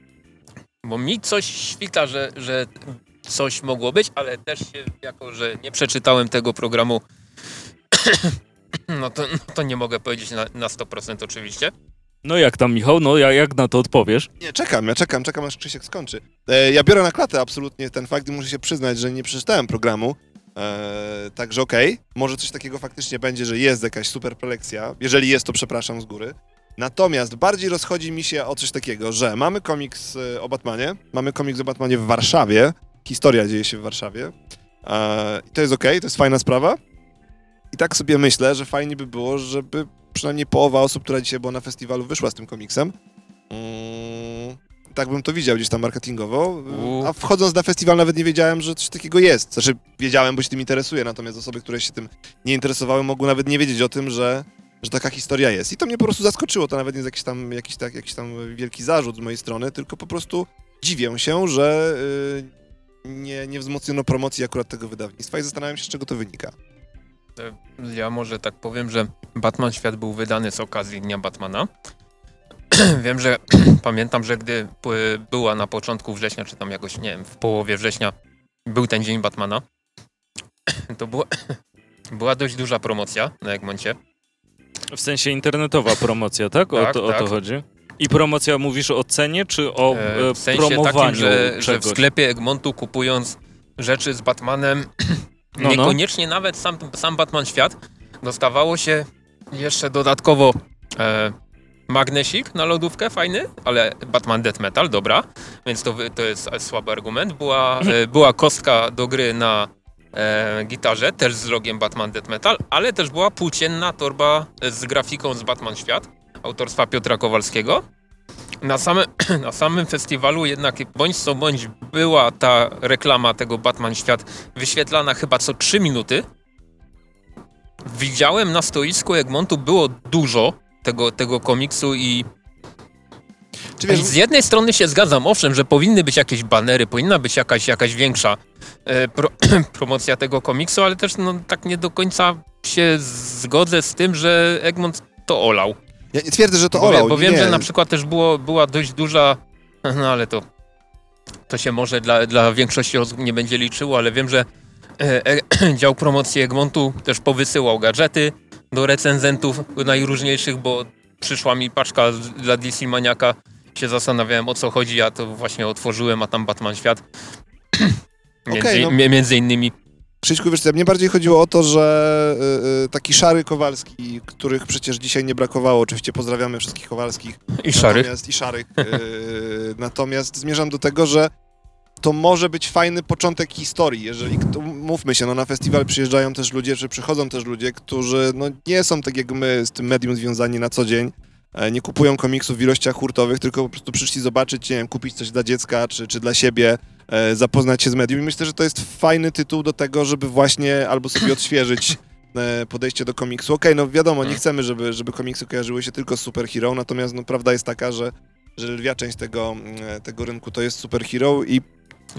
Bo mi coś świta, że, że coś mogło być, ale też się, jako że nie przeczytałem tego programu, no to, no to nie mogę powiedzieć na, na 100% oczywiście. No jak tam, Michał? No ja, jak na to odpowiesz? Nie, czekam, ja czekam, czekam aż Krzysiek skończy. E, ja biorę na klatę absolutnie ten fakt i muszę się przyznać, że nie przeczytałem programu. E, także okej, może coś takiego faktycznie będzie, że jest jakaś super prelekcja. Jeżeli jest, to przepraszam z góry. Natomiast bardziej rozchodzi mi się o coś takiego, że mamy komiks e, o Batmanie, mamy komiks o Batmanie w Warszawie, historia dzieje się w Warszawie. E, i to jest okej, to jest fajna sprawa. I tak sobie myślę, że fajnie by było, żeby przynajmniej połowa osób, która dzisiaj była na festiwalu, wyszła z tym komiksem. Mm, tak bym to widział gdzieś tam marketingowo. A wchodząc na festiwal nawet nie wiedziałem, że coś takiego jest. Znaczy wiedziałem, bo się tym interesuje, natomiast osoby, które się tym nie interesowały, mogły nawet nie wiedzieć o tym, że, że taka historia jest. I to mnie po prostu zaskoczyło. To nawet nie jest jakiś tam, jakiś, tak, jakiś tam wielki zarzut z mojej strony, tylko po prostu dziwię się, że y, nie, nie wzmocniono promocji akurat tego wydawnictwa i zastanawiam się, z czego to wynika. Ja może tak powiem, że Batman Świat był wydany z okazji Dnia Batmana. wiem, że pamiętam, że gdy była na początku września, czy tam jakoś, nie wiem, w połowie września, był ten dzień Batmana, to była, była dość duża promocja na Egmoncie. W sensie internetowa promocja, tak? O, Tak, to, o to tak. chodzi? I promocja mówisz o cenie, czy o E, e, w sensie promowaniu takim, że, że w sklepie Egmontu kupując rzeczy z Batmanem, No, no. niekoniecznie nawet sam, sam Batman Świat, dostawało się jeszcze dodatkowo e, magnesik na lodówkę, fajny, ale Batman Death Metal, dobra, więc to, to jest słaby argument. Była, e, była kostka do gry na e, gitarze, też z logiem Batman Death Metal, ale też była płócienna torba z grafiką z Batman Świat, autorstwa Piotra Kowalskiego. Na, same, na samym festiwalu jednak bądź co bądź była ta reklama tego Batman Świat wyświetlana chyba co 3 minuty. Widziałem na stoisku Egmontu było dużo tego, tego komiksu i Czy wiesz, z jednej strony się zgadzam, owszem, że powinny być jakieś banery, powinna być jakaś, jakaś większa e, pro, promocja tego komiksu, ale też no, tak nie do końca się zgodzę z tym, że Egmont to olał. ja nie twierdzę, że to Bo, olał. bo wiem, nie. że na przykład też było, była dość duża, no ale to, to się może dla, dla większości osób nie będzie liczyło, ale wiem, że e, e, dział promocji Egmontu też powysyłał gadżety do recenzentów najróżniejszych, bo przyszła mi paczka dla DC Maniaka, się zastanawiałem o co chodzi, a to właśnie otworzyłem, a tam Batman Świat. między, Okej, no. mi- między innymi. Krzyśku, wiesz co, mnie bardziej chodziło o to, że y, y, taki szary Kowalski, których przecież dzisiaj nie brakowało, oczywiście pozdrawiamy wszystkich Kowalskich. I szarych. Natomiast, I szarych. y, natomiast zmierzam do tego, że to może być fajny początek historii, jeżeli, mówmy się, no na festiwal przyjeżdżają też ludzie, czy przychodzą też ludzie, którzy no nie są tak jak my z tym medium związani na co dzień, e, nie kupują komiksów w ilościach hurtowych, tylko po prostu przyszli zobaczyć, nie wiem, kupić coś dla dziecka, czy, czy dla siebie, e, zapoznać się z medium i myślę, że to jest fajny tytuł do tego, żeby właśnie albo sobie odświeżyć e, podejście do komiksu. Okej, no wiadomo, nie Mhm. chcemy, żeby, żeby komiksy kojarzyły się tylko z superhero, natomiast no, prawda jest taka, że, że lwia część tego, mm, tego rynku to jest superhero i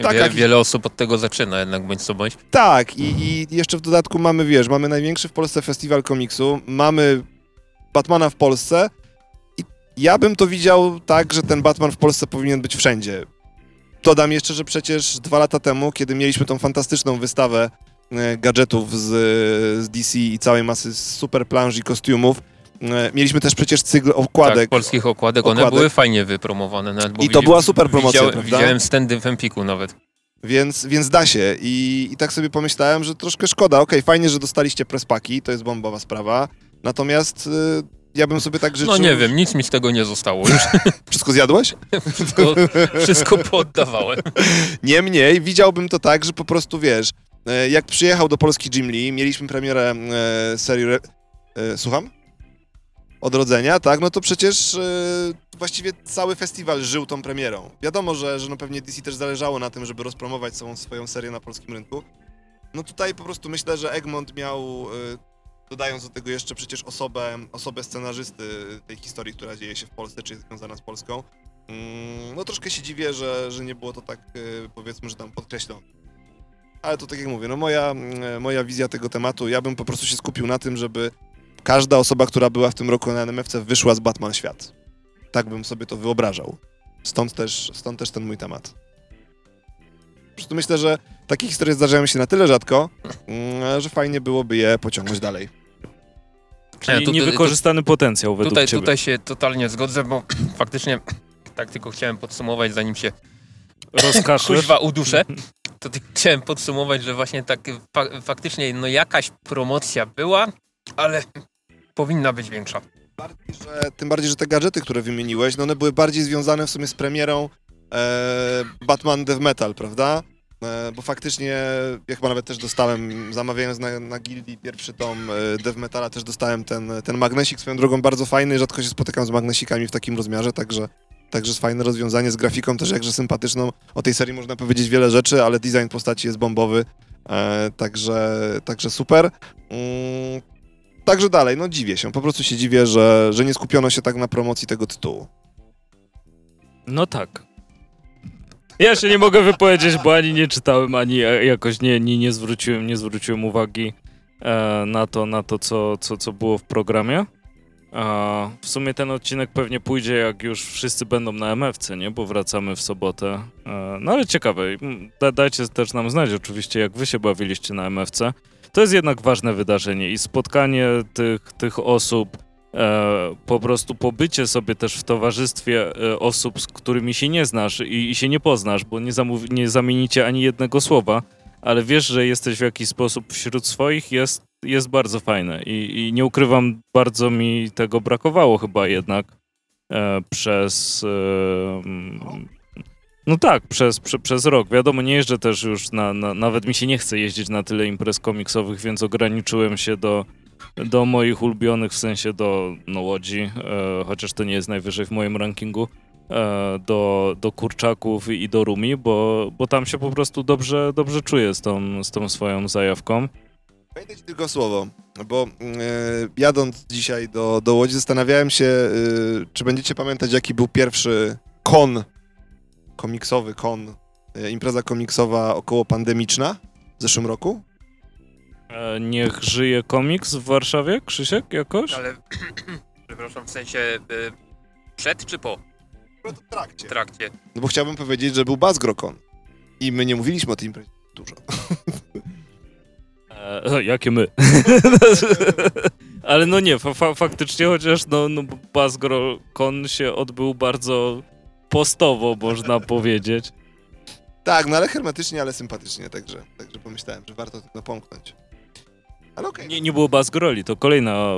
tak, Wie, jak- wiele osób od tego zaczyna jednak, bądź co bądź. tak, i, i jeszcze w dodatku mamy, wiesz, mamy największy w Polsce festiwal komiksu, mamy Batmana w Polsce i ja bym to widział tak, że ten Batman w Polsce powinien być wszędzie. Dodam jeszcze, że przecież dwa lata temu, kiedy mieliśmy tą fantastyczną wystawę e, gadżetów z, z DC i całej masy super planż i kostiumów, mieliśmy też przecież cykl okładek. Tak, polskich okładek, one okładek. były fajnie wypromowane. Nawet, I to była super promocja, widziałem, prawda? Widziałem stędy w Empiku nawet. Więc, więc da się. I, I tak sobie pomyślałem, że troszkę szkoda. Okej, fajnie, że dostaliście prespaki, to jest bombowa sprawa. Natomiast y, ja bym sobie tak życzył... No nie wiem, nic mi z tego nie zostało już. Wszystko zjadłeś? Wszystko, wszystko pooddawałem. Niemniej widziałbym to tak, że po prostu wiesz, e, jak przyjechał do Polski Jim Lee, mieliśmy premierę e, serii. Re... E, słucham? Odrodzenia, tak? No to przecież e, właściwie cały festiwal żył tą premierą. Wiadomo, że, że no pewnie DC też zależało na tym, żeby rozpromować całą swoją serię na polskim rynku. No tutaj po prostu myślę, że Egmont miał, e, dodając do tego jeszcze przecież osobę, osobę scenarzysty tej historii, która dzieje się w Polsce, czy jest związana z Polską, Mm, No troszkę się dziwię, że, że nie było to tak, y, powiedzmy, że tam podkreślone. Ale to tak jak mówię, no moja, moja wizja tego tematu, ja bym po prostu się skupił na tym, żeby każda osoba, która była w tym roku na NMFC wyszła z Batman Świat. Tak bym sobie to wyobrażał. Stąd też, stąd też ten mój temat. Myślę, że takie historie zdarzają się na tyle rzadko, mm, że fajnie byłoby je pociągnąć dalej. Czyli Nie, to- niewykorzystany potencjał według Tutaj, ciebie. tutaj się totalnie zgodzę, bo faktycznie tak tylko chciałem podsumować, zanim się Rozkaszlesz? kuźwa uduszę, to tylko chciałem podsumować, że właśnie tak fa faktycznie no jakaś promocja była, ale powinna być większa. bardziej, że, tym bardziej, że te gadżety, które wymieniłeś, no one były bardziej związane w sumie z premierą e, Batman Death Metal, prawda? E, bo faktycznie, ja chyba nawet też dostałem, zamawiając na, na Gildii pierwszy tom e, Death Metala, też dostałem ten, ten magnesik, swoją drogą bardzo fajny, rzadko się spotykam z magnesikami w takim rozmiarze, także Także jest fajne rozwiązanie z grafiką, też jakże sympatyczną. O tej serii można powiedzieć wiele rzeczy, ale design postaci jest bombowy. E, także, także super. Mm, Także dalej, no dziwię się, po prostu się dziwię, że, że nie skupiono się tak na promocji tego tytułu. No tak. Ja się nie mogę wypowiedzieć, bo ani nie czytałem, ani e, jakoś nie, nie, nie, zwróciłem, nie zwróciłem uwagi e, na to, na to co, co, co było w programie. A w sumie ten odcinek pewnie pójdzie, jak już wszyscy będą na MFC, nie? Bo wracamy w sobotę. E, No ale ciekawe. Da, dajcie też nam znać oczywiście, jak wy się bawiliście na MFC. To jest jednak ważne wydarzenie i spotkanie tych, tych osób, e, po prostu pobycie sobie też w towarzystwie e, osób, z którymi się nie znasz i, i się nie poznasz, bo nie, zamów, nie zamienicie ani jednego słowa, ale wiesz, że jesteś w jakiś sposób wśród swoich, jest, jest bardzo fajne I, i nie ukrywam, bardzo mi tego brakowało chyba jednak e, przez... E, no tak, przez, prze, przez rok. Wiadomo, nie jeżdżę też już na, na... Nawet mi się nie chce jeździć na tyle imprez komiksowych, więc ograniczyłem się do, do moich ulubionych, w sensie do no, Łodzi, e, chociaż to nie jest najwyżej w moim rankingu, e, do, do Kurczaków i do Rumi, bo, bo tam się po prostu dobrze, dobrze czuję z tą, z tą swoją zajawką. Wejdę ci tylko słowo, bo e, jadąc dzisiaj do, do Łodzi zastanawiałem się, e, czy będziecie pamiętać, jaki był pierwszy kon komiksowy, kon, e, impreza komiksowa około pandemiczna w zeszłym roku? E, niech żyje komiks w Warszawie, Krzysiek, jakoś? Ale, przepraszam, w sensie y, przed czy po W trakcie. trakcie? No bo chciałbym powiedzieć, że był Bazgrokon i my nie mówiliśmy o tej imprezie dużo. E, jakie my? Ale no nie, fa faktycznie, chociaż no, no Bazgrokon się odbył bardzo postowo, można powiedzieć. Tak, no ale hermetycznie, ale sympatycznie, także, także pomyślałem, że warto to napomknąć. Ale okej. Nie, nie było Bazgroli, to kolejna,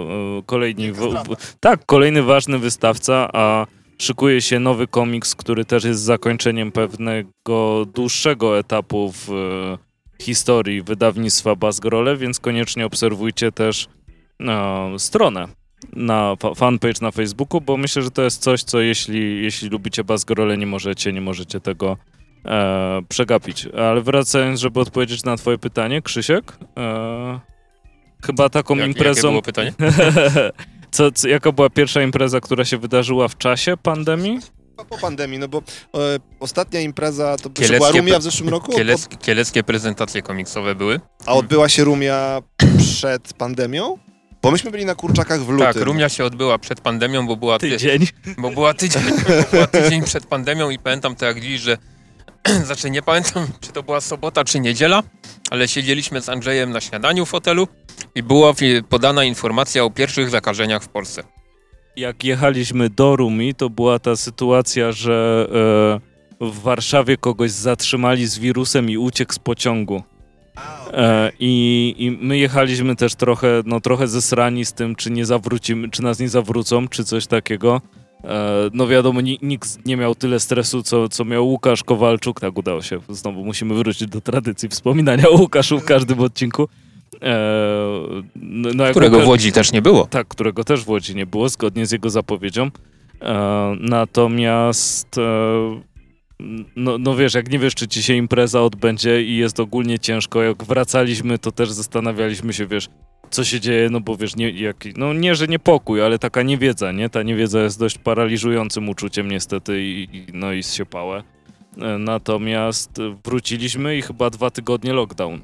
kolejni, w, tak, kolejny ważny wystawca, a szykuje się nowy komiks, który też jest zakończeniem pewnego dłuższego etapu w e, historii wydawnictwa Bazgrole, więc koniecznie obserwujcie też e, stronę na fa- fanpage na Facebooku, bo myślę, że to jest coś, co jeśli, jeśli lubicie Bazgrole, nie możecie, nie możecie tego e, przegapić. Ale wracając, żeby odpowiedzieć na twoje pytanie, Krzysiek, e, chyba taką Jak, imprezą... Jakie było pytanie? co, co, jaka była pierwsza impreza, która się wydarzyła w czasie pandemii? Po, po pandemii, no bo e, ostatnia impreza to Kieleckie była Rumia w zeszłym roku, Kielec, kieleckie prezentacje komiksowe były. a odbyła się Rumia przed pandemią? Bo myśmy byli na Kurczakach w lutym. Tak, Rumia się odbyła przed pandemią, bo była, ty, Tydzień. bo była tydzień, bo była tydzień przed pandemią i pamiętam to jak dziś, że znaczy nie pamiętam, czy to była sobota, czy niedziela, ale siedzieliśmy z Andrzejem na śniadaniu w hotelu i była podana informacja o pierwszych zakażeniach w Polsce. Jak jechaliśmy do Rumi, to była ta sytuacja, że e, w Warszawie kogoś zatrzymali z wirusem i uciekł z pociągu. E, i, I my jechaliśmy też trochę, no trochę zesrani z tym, czy nie zawrócimy, czy nas nie zawrócą, czy coś takiego. E, no wiadomo, ni, nikt nie miał tyle stresu, co, co miał Łukasz Kowalczuk. Tak udało się. Znowu musimy wrócić do tradycji wspominania o Łukaszu w każdym odcinku. E, no, no Którego Łukasz- w Łodzi też nie było. tak, którego też w Łodzi nie było, zgodnie z jego zapowiedzią. Natomiast, no, no wiesz, jak nie wiesz, czy ci się impreza odbędzie i jest ogólnie ciężko, jak wracaliśmy, to też zastanawialiśmy się, wiesz, co się dzieje, no bo wiesz, nie, jak, no nie, że niepokój, ale taka niewiedza, nie? Ta niewiedza jest dość paraliżującym uczuciem niestety i, i no i zsiepałe. E, Natomiast wróciliśmy i chyba dwa tygodnie lockdown. E,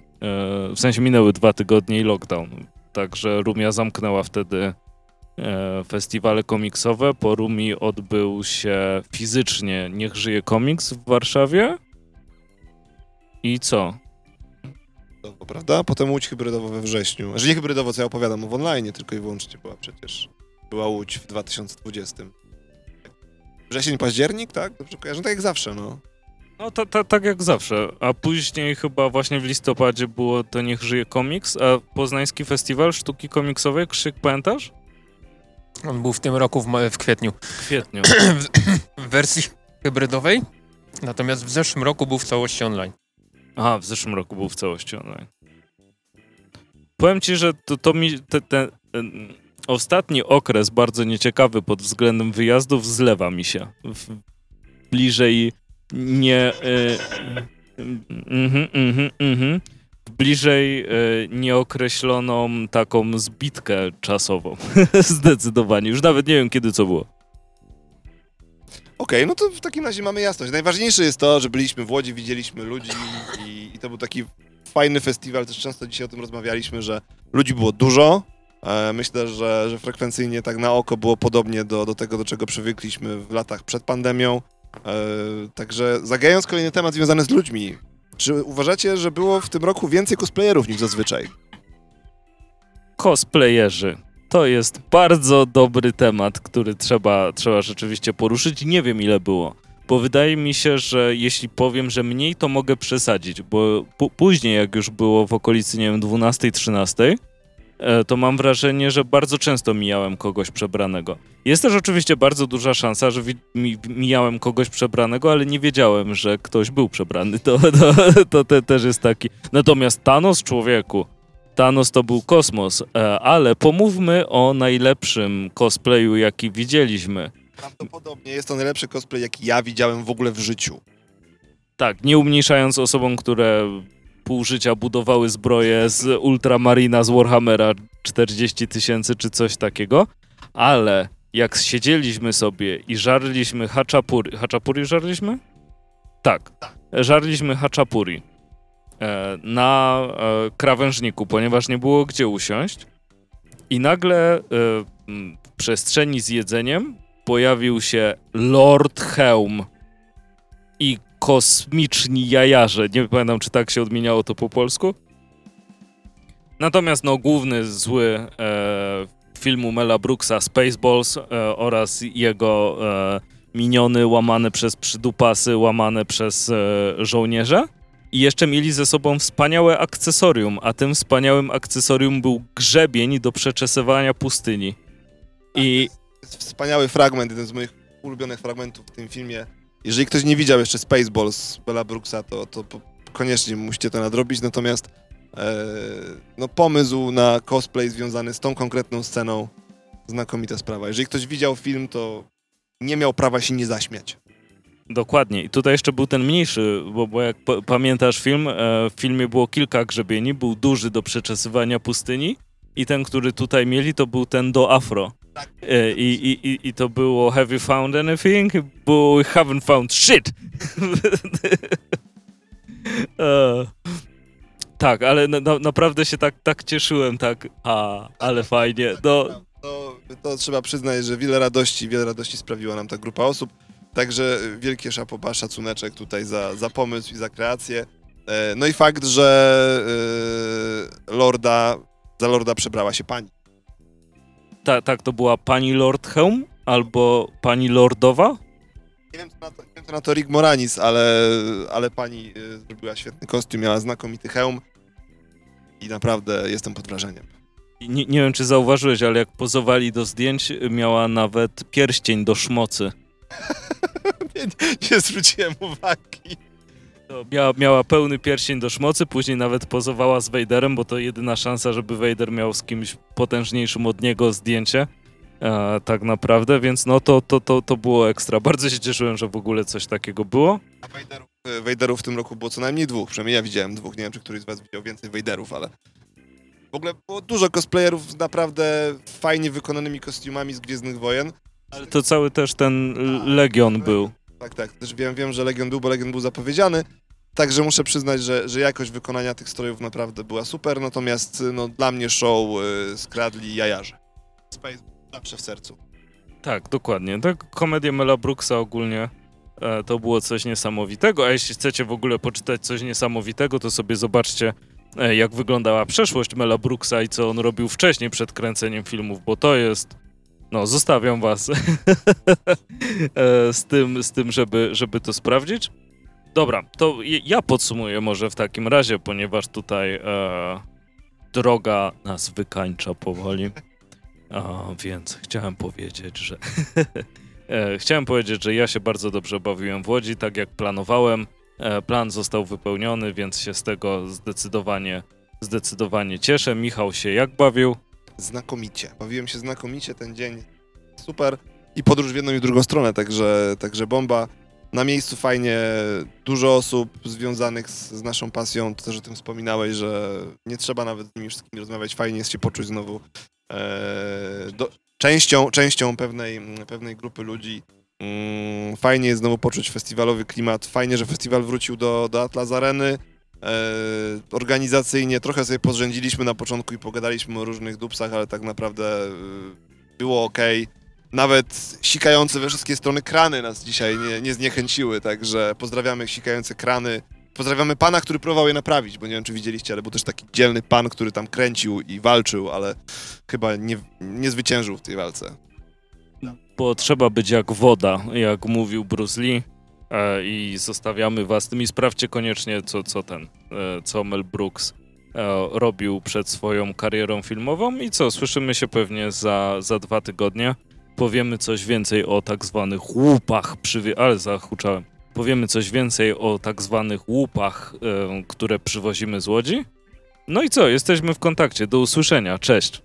W sensie minęły dwa tygodnie i lockdown. Także Rumia zamknęła wtedy festiwale komiksowe. Po Rumi odbył się fizycznie Niech żyje komiks w Warszawie. I co? prawda? Potem Łódź hybrydowo we wrześniu. Znaczy nie hybrydowo, co ja opowiadam, w online tylko i wyłącznie była przecież. Była Łódź w 2020. Wrzesień, październik, tak? Dobrze kojarzę? No tak jak zawsze, no. No to, to, tak jak zawsze. A później chyba właśnie w listopadzie było to Niech żyje komiks, a Poznański Festiwal Sztuki Komiksowej, Krzyk, pamiętasz? On był w tym roku w, w kwietniu. W kwietniu. w wersji hybrydowej, natomiast w zeszłym roku był w całości online. Aha, w zeszłym roku był w całości online. Powiem ci, że to, to mi te, te, ten ostatni okres bardzo nieciekawy pod względem wyjazdów zlewa mi się. W, bliżej nie... Y, mhm, mhm, mhm. Bliżej y, nieokreśloną taką zbitkę czasową. Zdecydowanie. Już nawet nie wiem, kiedy co było. Okej, no to w takim razie mamy jasność. Najważniejsze jest to, że byliśmy w Łodzi, widzieliśmy ludzi i, i to był taki fajny festiwal. Też często dzisiaj o tym rozmawialiśmy, że ludzi było dużo, E, Myślę, że, że frekwencyjnie tak na oko było podobnie do, do tego, do czego przywykliśmy w latach przed pandemią. E, Także zagając kolejny temat związany z ludźmi, czy uważacie, że było w tym roku więcej cosplayerów niż zazwyczaj? Cosplayerzy. To jest bardzo dobry temat, który trzeba, trzeba rzeczywiście poruszyć. Nie wiem ile było, bo wydaje mi się, że jeśli powiem, że mniej, to mogę przesadzić, bo później, jak już było w okolicy, nie wiem, 12-13, e, to mam wrażenie, że bardzo często mijałem kogoś przebranego. Jest też oczywiście bardzo duża szansa, że mijałem kogoś przebranego, ale nie wiedziałem, że ktoś był przebrany. To, to, to te, też jest taki. Natomiast Thanos, człowieku, Thanos to był kosmos, e, ale pomówmy o najlepszym cosplayu, jaki widzieliśmy. Prawdopodobnie jest to najlepszy cosplay, jaki ja widziałem w ogóle w życiu. Tak, nie umniejszając osobom, które pół życia budowały zbroje z Ultramarina, z Warhammera 40 tysięcy czy coś takiego, ale jak siedzieliśmy sobie i żarliśmy haczapuri... Haczapuri żarliśmy? Tak. Żarliśmy haczapuri e, na e, krawężniku, ponieważ nie było gdzie usiąść i nagle e, w przestrzeni z jedzeniem pojawił się Lord Helm i kosmiczni jajarze. Nie pamiętam, czy tak się odmieniało to po polsku. Natomiast no, główny zły e, filmu Mela Brooksa Spaceballs e, oraz jego e, miniony łamane przez przydupasy, łamane przez e, żołnierze. I jeszcze mieli ze sobą wspaniałe akcesorium, a tym wspaniałym akcesorium był grzebień do przeczesywania pustyni. I To jest wspaniały fragment, jeden z moich ulubionych fragmentów w tym filmie. Jeżeli ktoś nie widział jeszcze Spaceballs Bella Brooksa, to, to koniecznie musicie to nadrobić. Natomiast e, no, pomysł na cosplay związany z tą konkretną sceną, znakomita sprawa. Jeżeli ktoś widział film, to nie miał prawa się nie zaśmiać. Dokładnie. I tutaj jeszcze był ten mniejszy, bo, bo jak pa- pamiętasz film, e, w filmie było kilka grzebieni, był duży do przeczesywania pustyni i ten, który tutaj mieli, to był ten do afro. E, i, i, i, to było Have you found anything? We haven't found shit! e, tak, ale na, na, naprawdę się tak, tak cieszyłem, tak, a, ale fajnie. No, To, to trzeba przyznać, że wiele radości, wiele radości sprawiła nam ta grupa osób. Także wielkie szapoba, szacuneczek tutaj za, za pomysł i za kreację. E, No i fakt, że e, Lorda, za Lorda przebrała się pani. Ta, tak, to była pani Lord Helm albo pani Lordowa? Nie wiem, co na to, nie wiem, co na to Rick Moranis, ale, ale pani e, zrobiła świetny kostium, miała znakomity hełm i naprawdę jestem pod wrażeniem. Nie, nie wiem, czy zauważyłeś, ale jak pozowali do zdjęć, miała nawet pierścień do szmocy. nie, nie zwróciłem uwagi. To Miała, miała pełny pierścień do szmocy, później nawet pozowała z Vaderem, bo to jedyna szansa, żeby Vader miał z kimś potężniejszym od niego zdjęcie. E, tak naprawdę, więc no to, to, to, to było ekstra. Bardzo się cieszyłem, że w ogóle coś takiego było. A Vaderów, e, Vaderów w tym roku było co najmniej dwóch, przynajmniej ja widziałem dwóch. Nie wiem, czy któryś z was widział więcej Vaderów, ale w ogóle było dużo cosplayerów z naprawdę fajnie wykonanymi kostiumami z Gwiezdnych Wojen. Ale to cały też ten Legion był. Tak, tak, też wiem, wiem, że Legion był, bo Legion był zapowiedziany. Także muszę przyznać, że, że jakość wykonania tych strojów naprawdę była super, natomiast no, dla mnie show y, skradli jajarze. Space zawsze w sercu. Tak, dokładnie. Tak, komedia Mela Brooksa ogólnie e, to było coś niesamowitego, a jeśli chcecie w ogóle poczytać coś niesamowitego, to sobie zobaczcie, e, jak wyglądała przeszłość Mela Brooksa i co on robił wcześniej przed kręceniem filmów, bo to jest... No, zostawiam was e, z tym, z tym żeby, żeby to sprawdzić. Dobra, to ja podsumuję może w takim razie, ponieważ tutaj e, droga nas wykańcza powoli. A, więc chciałem powiedzieć, że. e, chciałem powiedzieć, że ja się bardzo dobrze bawiłem w Łodzi, tak jak planowałem. E, plan został wypełniony, więc się z tego zdecydowanie, zdecydowanie cieszę. Michał się jak bawił? Znakomicie. Bawiłem się znakomicie ten dzień. Super. I podróż w jedną i w drugą stronę, także, także bomba. Na miejscu fajnie, dużo osób związanych z, z naszą pasją, to też o tym wspominałeś, że nie trzeba nawet z nimi wszystkimi rozmawiać, fajnie jest się poczuć znowu e, do, częścią, częścią pewnej, pewnej grupy ludzi. Mm, fajnie jest znowu poczuć festiwalowy klimat, fajnie, że festiwal wrócił do, do Atlas Areny. E, organizacyjnie trochę sobie podrzędziliśmy na początku i pogadaliśmy o różnych dupsach, ale tak naprawdę e, było ok. Nawet sikające we wszystkie strony krany nas dzisiaj nie, nie zniechęciły, także pozdrawiamy sikające krany. Pozdrawiamy pana, który próbował je naprawić, bo nie wiem, czy widzieliście, ale był też taki dzielny pan, który tam kręcił i walczył, ale chyba nie, nie zwyciężył w tej walce. Bo trzeba być jak woda, jak mówił Bruce Lee. E, I zostawiamy was tym i sprawdźcie koniecznie, co, co ten, e, co Mel Brooks e, robił przed swoją karierą filmową. I co, słyszymy się pewnie za, za dwa tygodnie. Powiemy coś więcej o tak zwanych łupach, przywie- ale zahuczałem. Powiemy coś więcej o tak zwanych łupach, które przywozimy z Łodzi. No i co, jesteśmy w kontakcie. Do usłyszenia. Cześć.